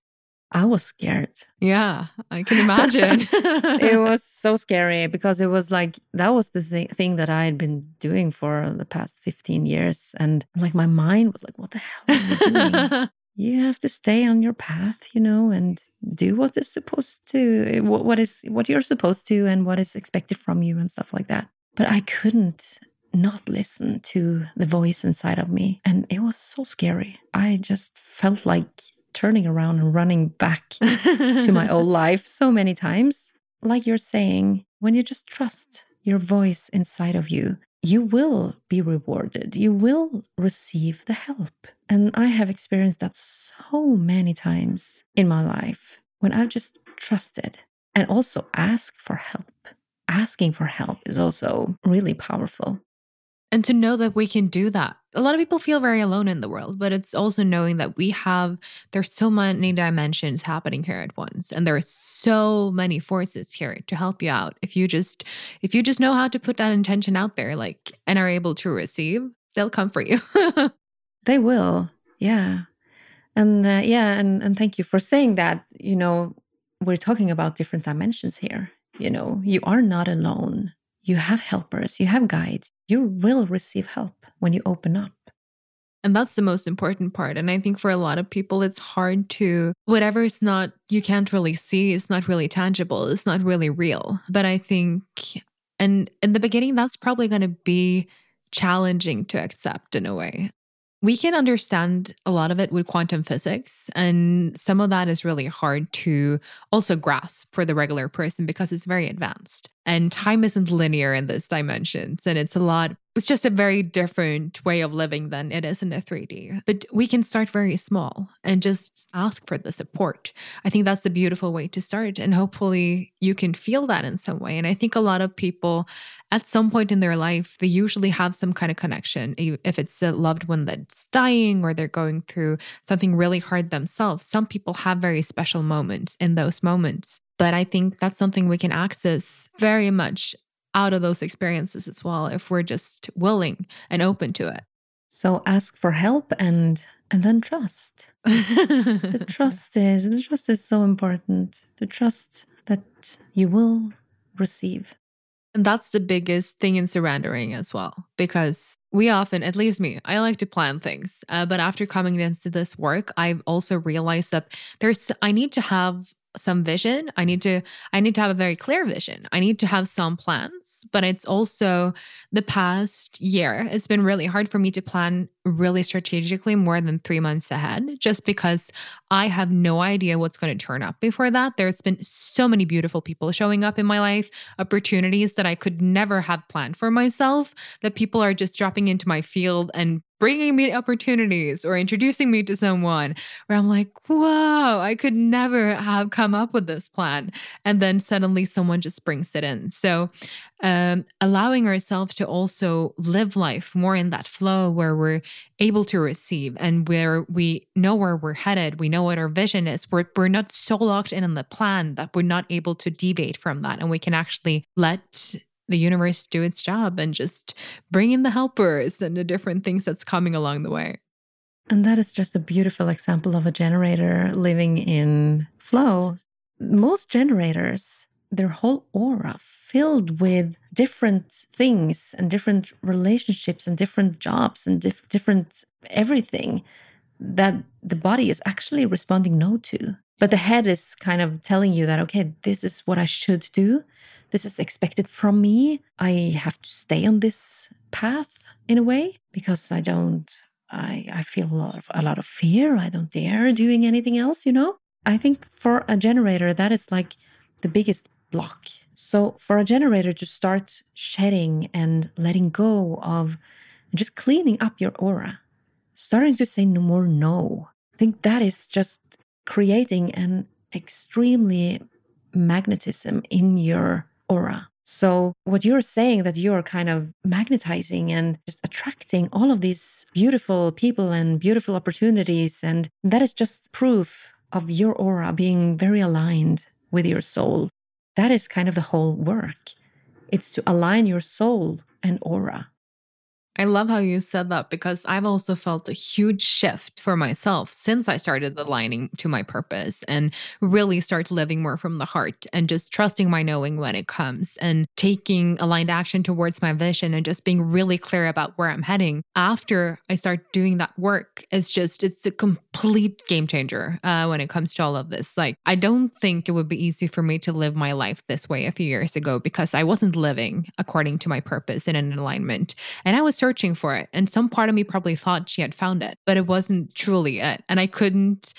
I was scared. Yeah, I can imagine. it was so scary because it was like that was the thing that I had been doing for the past 15 years. And like my mind was like, what the hell are you doing? you have to stay on your path, you know, and do what is supposed to, what is what you're supposed to, and what is expected from you, and stuff like that. But I couldn't not listen to the voice inside of me. And it was so scary. I just felt like turning around and running back to my old life so many times. Like you're saying, when you just trust your voice inside of you, you will be rewarded. You will receive the help. And I have experienced that so many times in my life when I've just trusted and also asked for help. Asking for help is also really powerful. And to know that we can do that. A lot of people feel very alone in the world, but it's also knowing that we have, there's so many dimensions happening here at once. And there are so many forces here to help you out. If you just, if you just know how to put that intention out there, like, and are able to receive, they'll come for you. they will. Yeah. And uh, yeah, and, and thank you for saying that. You know, we're talking about different dimensions here. You know, you are not alone you have helpers, you have guides, you will receive help when you open up. And that's the most important part. And I think for a lot of people, it's hard to, whatever is not, you can't really see, it's not really tangible, it's not really real. But I think, and in the beginning, that's probably going to be challenging to accept in a way. We can understand a lot of it with quantum physics, and some of that is really hard to also grasp for the regular person because it's very advanced. And time isn't linear in this dimensions, and it's a lot it's just a very different way of living than it is in a 3D. But we can start very small and just ask for the support. I think that's a beautiful way to start. And hopefully you can feel that in some way. And I think a lot of people at some point in their life, they usually have some kind of connection. If it's a loved one that's dying or they're going through something really hard themselves, some people have very special moments in those moments. But I think that's something we can access very much out of those experiences as well if we're just willing and open to it. So ask for help and and then trust. the trust is the trust is so important. To trust that you will receive. And that's the biggest thing in surrendering as well, because we often, at least me, I like to plan things. Uh, but after coming into this work, I've also realized that there's, I need to have some vision. I need to, I need to have a very clear vision. I need to have some plans but it's also the past year. It's been really hard for me to plan really strategically more than three months ahead, just because I have no idea what's going to turn up before that. There's been so many beautiful people showing up in my life, opportunities that I could never have planned for myself, that people are just dropping into my field and bringing me opportunities or introducing me to someone where I'm like, whoa, I could never have come up with this plan. And then suddenly someone just brings it in. So, um, allowing ourselves to also live life more in that flow where we're able to receive and where we know where we're headed, we know what our vision is. We're, we're not so locked in on the plan that we're not able to deviate from that. And we can actually let the universe do its job and just bring in the helpers and the different things that's coming along the way. And that is just a beautiful example of a generator living in flow. Most generators, their whole aura filled with different things and different relationships and different jobs and dif- different everything that the body is actually responding no to. But the head is kind of telling you that, okay, this is what I should do this is expected from me. I have to stay on this path in a way because I don't I, I feel a lot of a lot of fear. I don't dare doing anything else, you know? I think for a generator, that is like the biggest block. So for a generator to start shedding and letting go of just cleaning up your aura, starting to say no more no. I think that is just creating an extremely magnetism in your aura. So, what you're saying that you're kind of magnetizing and just attracting all of these beautiful people and beautiful opportunities, and that is just proof of your aura being very aligned with your soul. That is kind of the whole work. It's to align your soul and aura. I love how you said that because I've also felt a huge shift for myself since I started aligning to my purpose and really start living more from the heart and just trusting my knowing when it comes and taking aligned action towards my vision and just being really clear about where I'm heading. After I start doing that work, it's just, it's a complete game changer uh, when it comes to all of this. Like, I don't think it would be easy for me to live my life this way a few years ago because I wasn't living according to my purpose and in alignment. And I was searching for it. And some part of me probably thought she had found it, but it wasn't truly it. And I couldn't,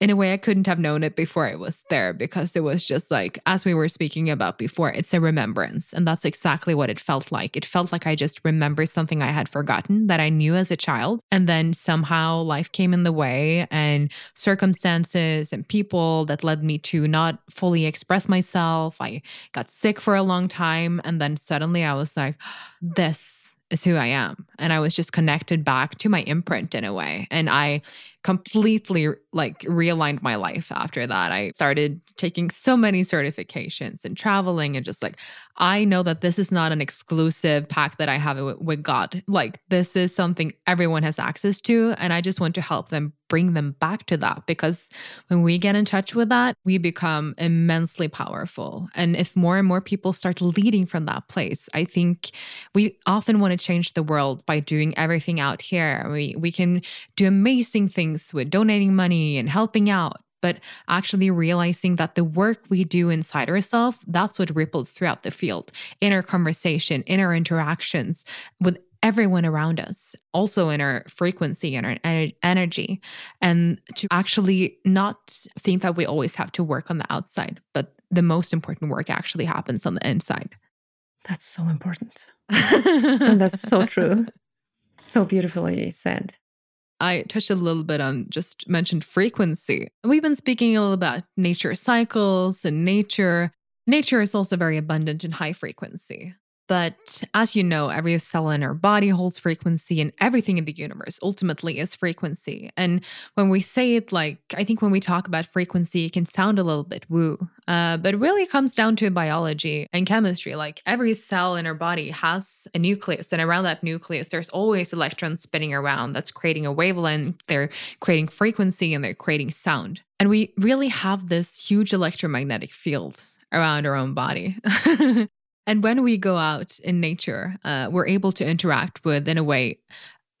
in a way, I couldn't have known it before I was there because it was just like, as we were speaking about before, it's a remembrance. And that's exactly what it felt like. It felt like I just remembered something I had forgotten that I knew as a child. And then somehow life came in the way and circumstances and people that led me to not fully express myself. I got sick for a long time. And then suddenly I was like, this is who I am. And I was just connected back to my imprint in a way. And I completely like realigned my life after that. I started taking so many certifications and traveling and just like I know that this is not an exclusive pack that I have with, with God. Like this is something everyone has access to and I just want to help them bring them back to that because when we get in touch with that, we become immensely powerful. And if more and more people start leading from that place, I think we often want to change the world by doing everything out here. We we can do amazing things with donating money and helping out but actually realizing that the work we do inside ourselves that's what ripples throughout the field in our conversation in our interactions with everyone around us, also in our frequency and our energy, and to actually not think that we always have to work on the outside, but the most important work actually happens on the inside. That's so important. and that's so true. So beautifully said. I touched a little bit on just mentioned frequency. We've been speaking a little about nature cycles and nature. Nature is also very abundant in high frequency. But as you know, every cell in our body holds frequency, and everything in the universe ultimately is frequency. And when we say it like, I think when we talk about frequency, it can sound a little bit woo, uh, but it really comes down to biology and chemistry. Like every cell in our body has a nucleus, and around that nucleus, there's always electrons spinning around that's creating a wavelength, they're creating frequency, and they're creating sound. And we really have this huge electromagnetic field around our own body. And when we go out in nature, uh, we're able to interact with, in a way,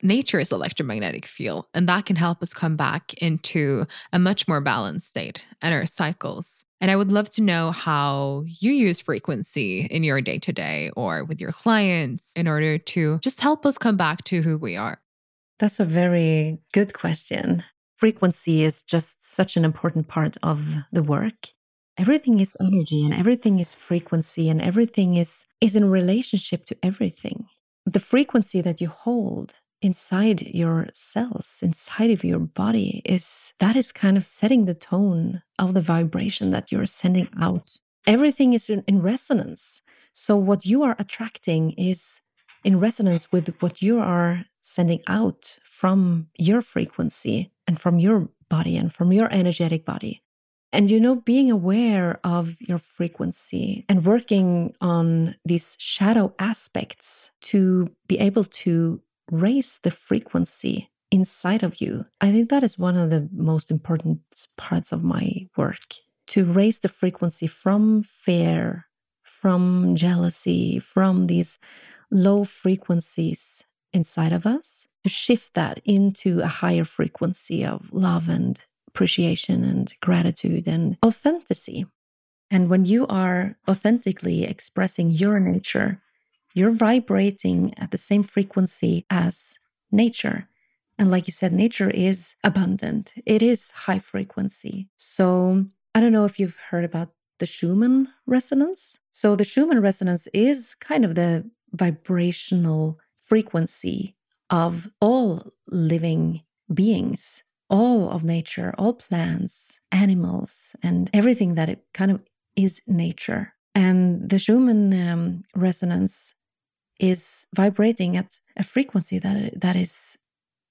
nature's electromagnetic field. And that can help us come back into a much more balanced state and our cycles. And I would love to know how you use frequency in your day to day or with your clients in order to just help us come back to who we are. That's a very good question. Frequency is just such an important part of the work everything is energy and everything is frequency and everything is is in relationship to everything. The frequency that you hold inside your cells inside of your body is that is kind of setting the tone of the vibration that you're sending out. Everything is in, in resonance. So what you are attracting is in resonance with what you are sending out from your frequency and from your body and from your energetic body and, you know, being aware of your frequency and working on these shadow aspects to be able to raise the frequency inside of you. I think that is one of the most important parts of my work to raise the frequency from fear, from jealousy, from these low frequencies inside of us, to shift that into a higher frequency of love and appreciation and gratitude and authenticity. And when you are authentically expressing your nature, you're vibrating at the same frequency as nature. And like you said, nature is abundant, it is high frequency. So I don't know if you've heard about the Schumann resonance. So the Schumann resonance is kind of the vibrational frequency of all living beings all of nature, all plants, animals, and everything that it kind of is nature. And the Schumann um, resonance is vibrating at a frequency that that is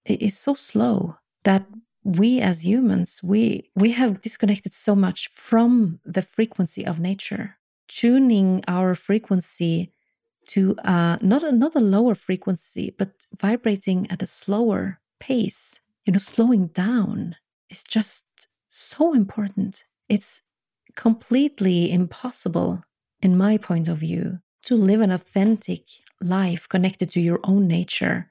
is so slow that we as humans we we have disconnected so much from the frequency of nature tuning our frequency to uh, not a, not a lower frequency but vibrating at a slower pace you know, slowing down is just so important. It's completely impossible, in my point of view, to live an authentic life connected to your own nature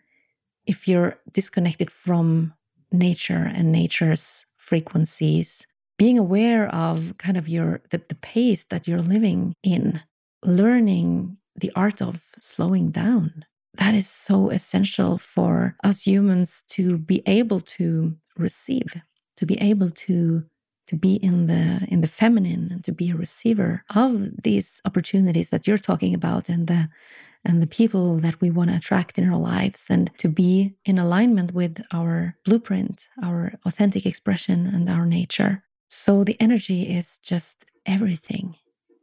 if you're disconnected from nature and nature's frequencies. Being aware of kind of your the, the pace that you're living in, learning the art of slowing down that is so essential for us humans to be able to receive, to be able to to be in the in the feminine and to be a receiver of these opportunities that you're talking about and the and the people that we want to attract in our lives and to be in alignment with our blueprint, our authentic expression and our nature. So the energy is just everything.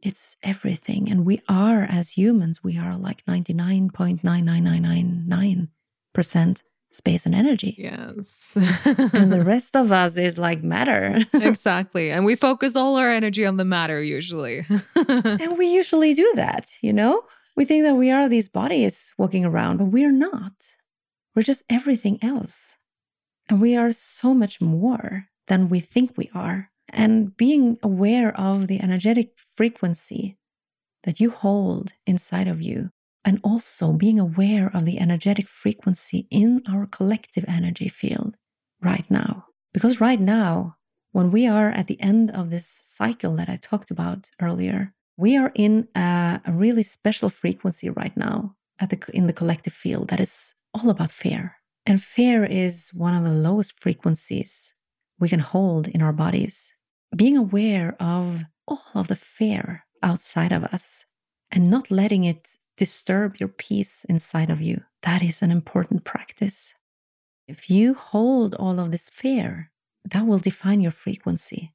It's everything. And we are, as humans, we are like 99.99999% space and energy. Yes. and the rest of us is like matter. exactly. And we focus all our energy on the matter usually. and we usually do that, you know? We think that we are these bodies walking around, but we're not. We're just everything else. And we are so much more than we think we are. And being aware of the energetic frequency that you hold inside of you, and also being aware of the energetic frequency in our collective energy field right now. Because right now, when we are at the end of this cycle that I talked about earlier, we are in a, a really special frequency right now at the, in the collective field that is all about fear. And fear is one of the lowest frequencies we can hold in our bodies. Being aware of all of the fear outside of us and not letting it disturb your peace inside of you, that is an important practice. If you hold all of this fear, that will define your frequency.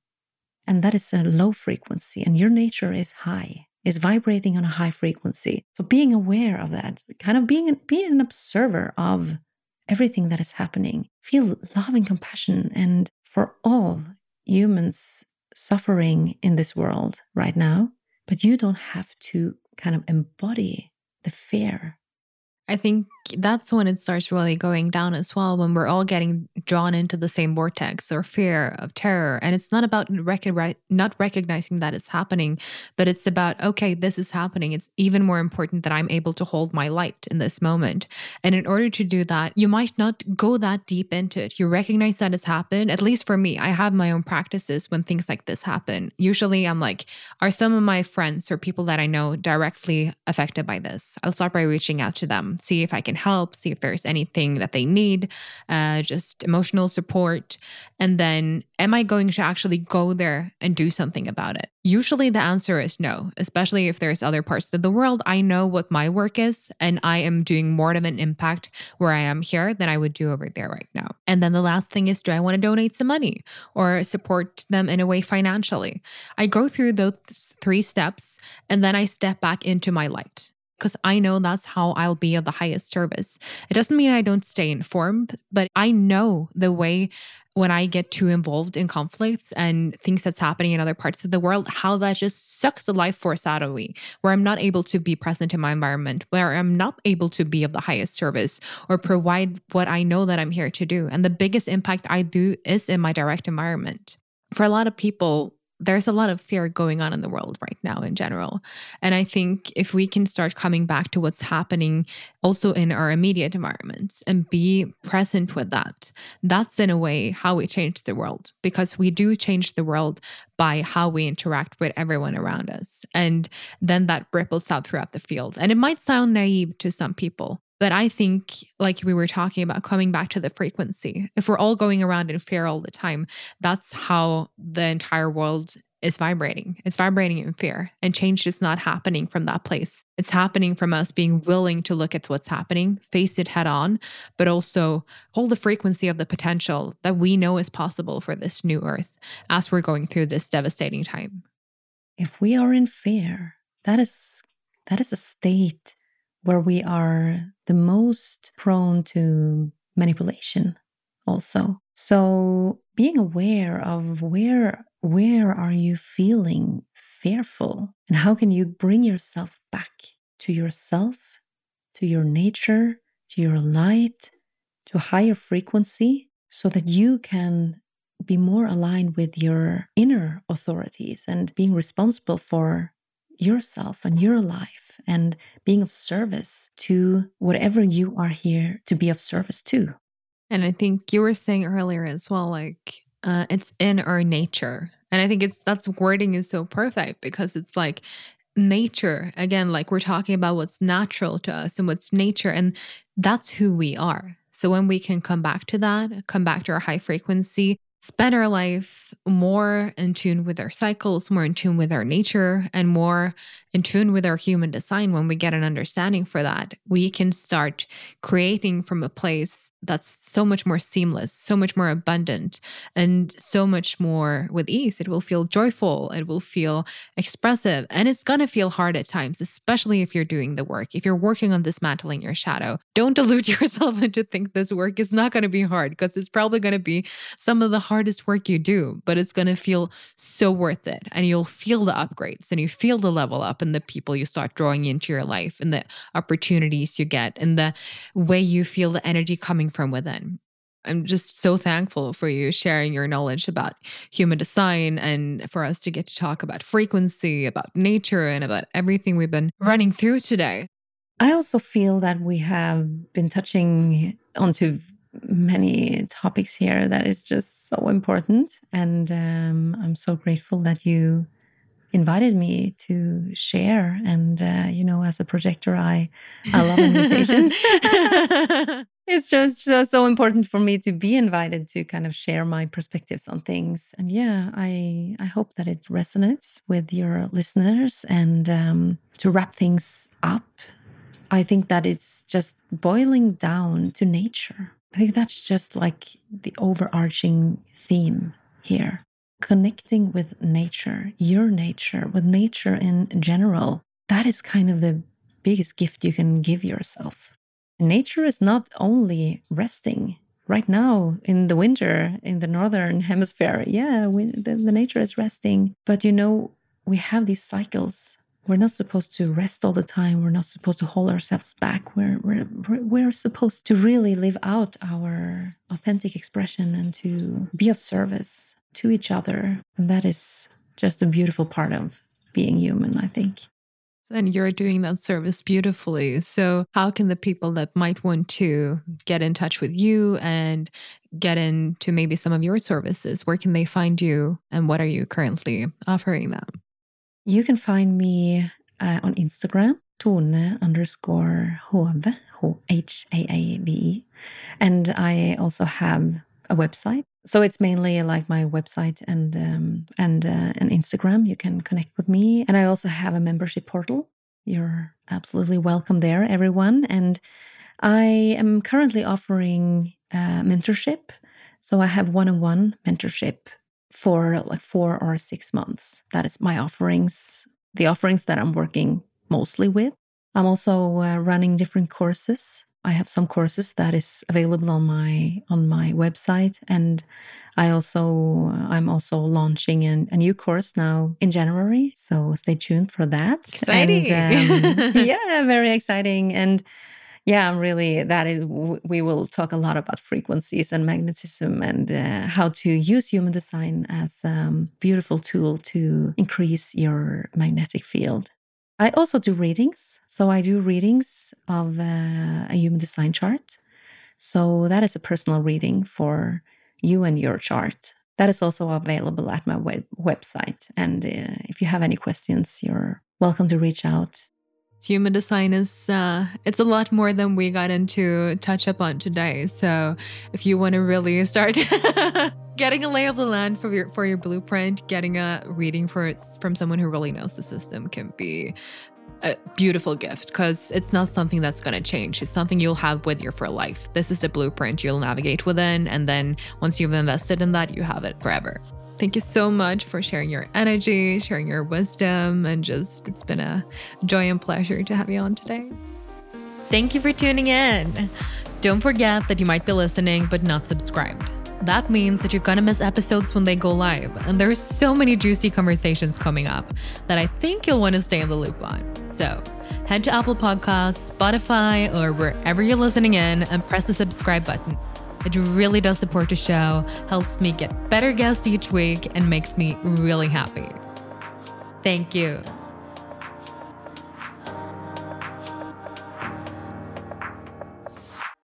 And that is a low frequency, and your nature is high, is vibrating on a high frequency. So being aware of that, kind of being, being an observer of everything that is happening, feel love and compassion. And for all humans suffering in this world right now, but you don't have to kind of embody the fear. I think that's when it starts really going down as well when we're all getting drawn into the same vortex or fear of terror. And it's not about rec- not recognizing that it's happening but it's about okay this is happening. It's even more important that i'm able to hold my light in this moment. And in order to do that you might not go that deep into it. You recognize that it's happened. At least for me i have my own practices when things like this happen. Usually i'm like are some of my friends or people that i know directly affected by this? I'll start by reaching out to them see if i can help, see if there's anything that they need, uh, just emotional support. And then, am I going to actually go there and do something about it? Usually the answer is no, especially if there's other parts of the world. I know what my work is, and I am doing more of an impact where I am here than I would do over there right now. And then the last thing is do I want to donate some money or support them in a way financially? I go through those three steps and then I step back into my light because I know that's how I'll be of the highest service. It doesn't mean I don't stay informed, but I know the way when I get too involved in conflicts and things that's happening in other parts of the world, how that just sucks the life force out of me, where I'm not able to be present in my environment, where I'm not able to be of the highest service or provide what I know that I'm here to do. And the biggest impact I do is in my direct environment. For a lot of people, there's a lot of fear going on in the world right now in general. And I think if we can start coming back to what's happening also in our immediate environments and be present with that, that's in a way how we change the world because we do change the world by how we interact with everyone around us. And then that ripples out throughout the field. And it might sound naive to some people, but I think, like we were talking about, coming back to the frequency, if we're all going around in fear all the time, that's how the entire world is vibrating. It's vibrating in fear, and change is not happening from that place. It's happening from us being willing to look at what's happening, face it head on, but also hold the frequency of the potential that we know is possible for this new earth as we're going through this devastating time. If we are in fear, that is that is a state where we are the most prone to manipulation also. So being aware of where where are you feeling fearful and how can you bring yourself back to yourself to your nature to your light to higher frequency so that you can be more aligned with your inner authorities and being responsible for yourself and your life and being of service to whatever you are here to be of service to. And I think you were saying earlier as well, like uh, it's in our nature. And I think it's that's wording is so perfect because it's like nature again, like we're talking about what's natural to us and what's nature, and that's who we are. So when we can come back to that, come back to our high frequency, spend our life more in tune with our cycles, more in tune with our nature, and more in tune with our human design, when we get an understanding for that, we can start creating from a place that's so much more seamless, so much more abundant, and so much more with ease. It will feel joyful, it will feel expressive, and it's going to feel hard at times, especially if you're doing the work. If you're working on dismantling your shadow, don't delude yourself into think this work is not going to be hard because it's probably going to be some of the hardest work you do, but it's going to feel so worth it. And you'll feel the upgrades and you feel the level up and the people you start drawing into your life and the opportunities you get and the way you feel the energy coming from within. I'm just so thankful for you sharing your knowledge about human design and for us to get to talk about frequency, about nature, and about everything we've been running through today. I also feel that we have been touching onto many topics here that is just so important. And um, I'm so grateful that you invited me to share. And, uh, you know, as a projector, I, I love invitations. it's just so, so important for me to be invited to kind of share my perspectives on things. And yeah, I, I hope that it resonates with your listeners. And um, to wrap things up, I think that it's just boiling down to nature. I think that's just like the overarching theme here connecting with nature, your nature, with nature in general, that is kind of the biggest gift you can give yourself. Nature is not only resting. Right now, in the winter, in the northern hemisphere, yeah, we, the, the nature is resting. But you know, we have these cycles we're not supposed to rest all the time we're not supposed to hold ourselves back we're, we're, we're supposed to really live out our authentic expression and to be of service to each other. And that is just a beautiful part of being human, I think. And you're doing that service beautifully. So, how can the people that might want to get in touch with you and get into maybe some of your services, where can they find you and what are you currently offering them? You can find me uh, on Instagram, Tone underscore Haave, H A A V E. And I also have a website, so it's mainly like my website and um, and uh, and Instagram. You can connect with me, and I also have a membership portal. You're absolutely welcome there, everyone. And I am currently offering uh, mentorship. So I have one-on-one mentorship for like four or six months. That is my offerings, the offerings that I'm working mostly with. I'm also uh, running different courses I have some courses that is available on my on my website, and I also I'm also launching an, a new course now in January. So stay tuned for that. Exciting! And, um, yeah, very exciting. And yeah, I'm really that is. We will talk a lot about frequencies and magnetism and uh, how to use human design as a um, beautiful tool to increase your magnetic field. I also do readings. So I do readings of uh, a human design chart. So that is a personal reading for you and your chart. That is also available at my web- website. And uh, if you have any questions, you're welcome to reach out. Human design is uh, it's a lot more than we got into touch up on today. So if you want to really start getting a lay of the land for your for your blueprint, getting a reading for from someone who really knows the system can be a beautiful gift because it's not something that's going to change. It's something you'll have with you for life. This is the blueprint you'll navigate within. And then once you've invested in that, you have it forever. Thank you so much for sharing your energy, sharing your wisdom, and just it's been a joy and pleasure to have you on today. Thank you for tuning in. Don't forget that you might be listening but not subscribed. That means that you're gonna miss episodes when they go live, and there's so many juicy conversations coming up that I think you'll wanna stay in the loop on. So head to Apple Podcasts, Spotify, or wherever you're listening in and press the subscribe button. It really does support the show, helps me get better guests each week, and makes me really happy. Thank you.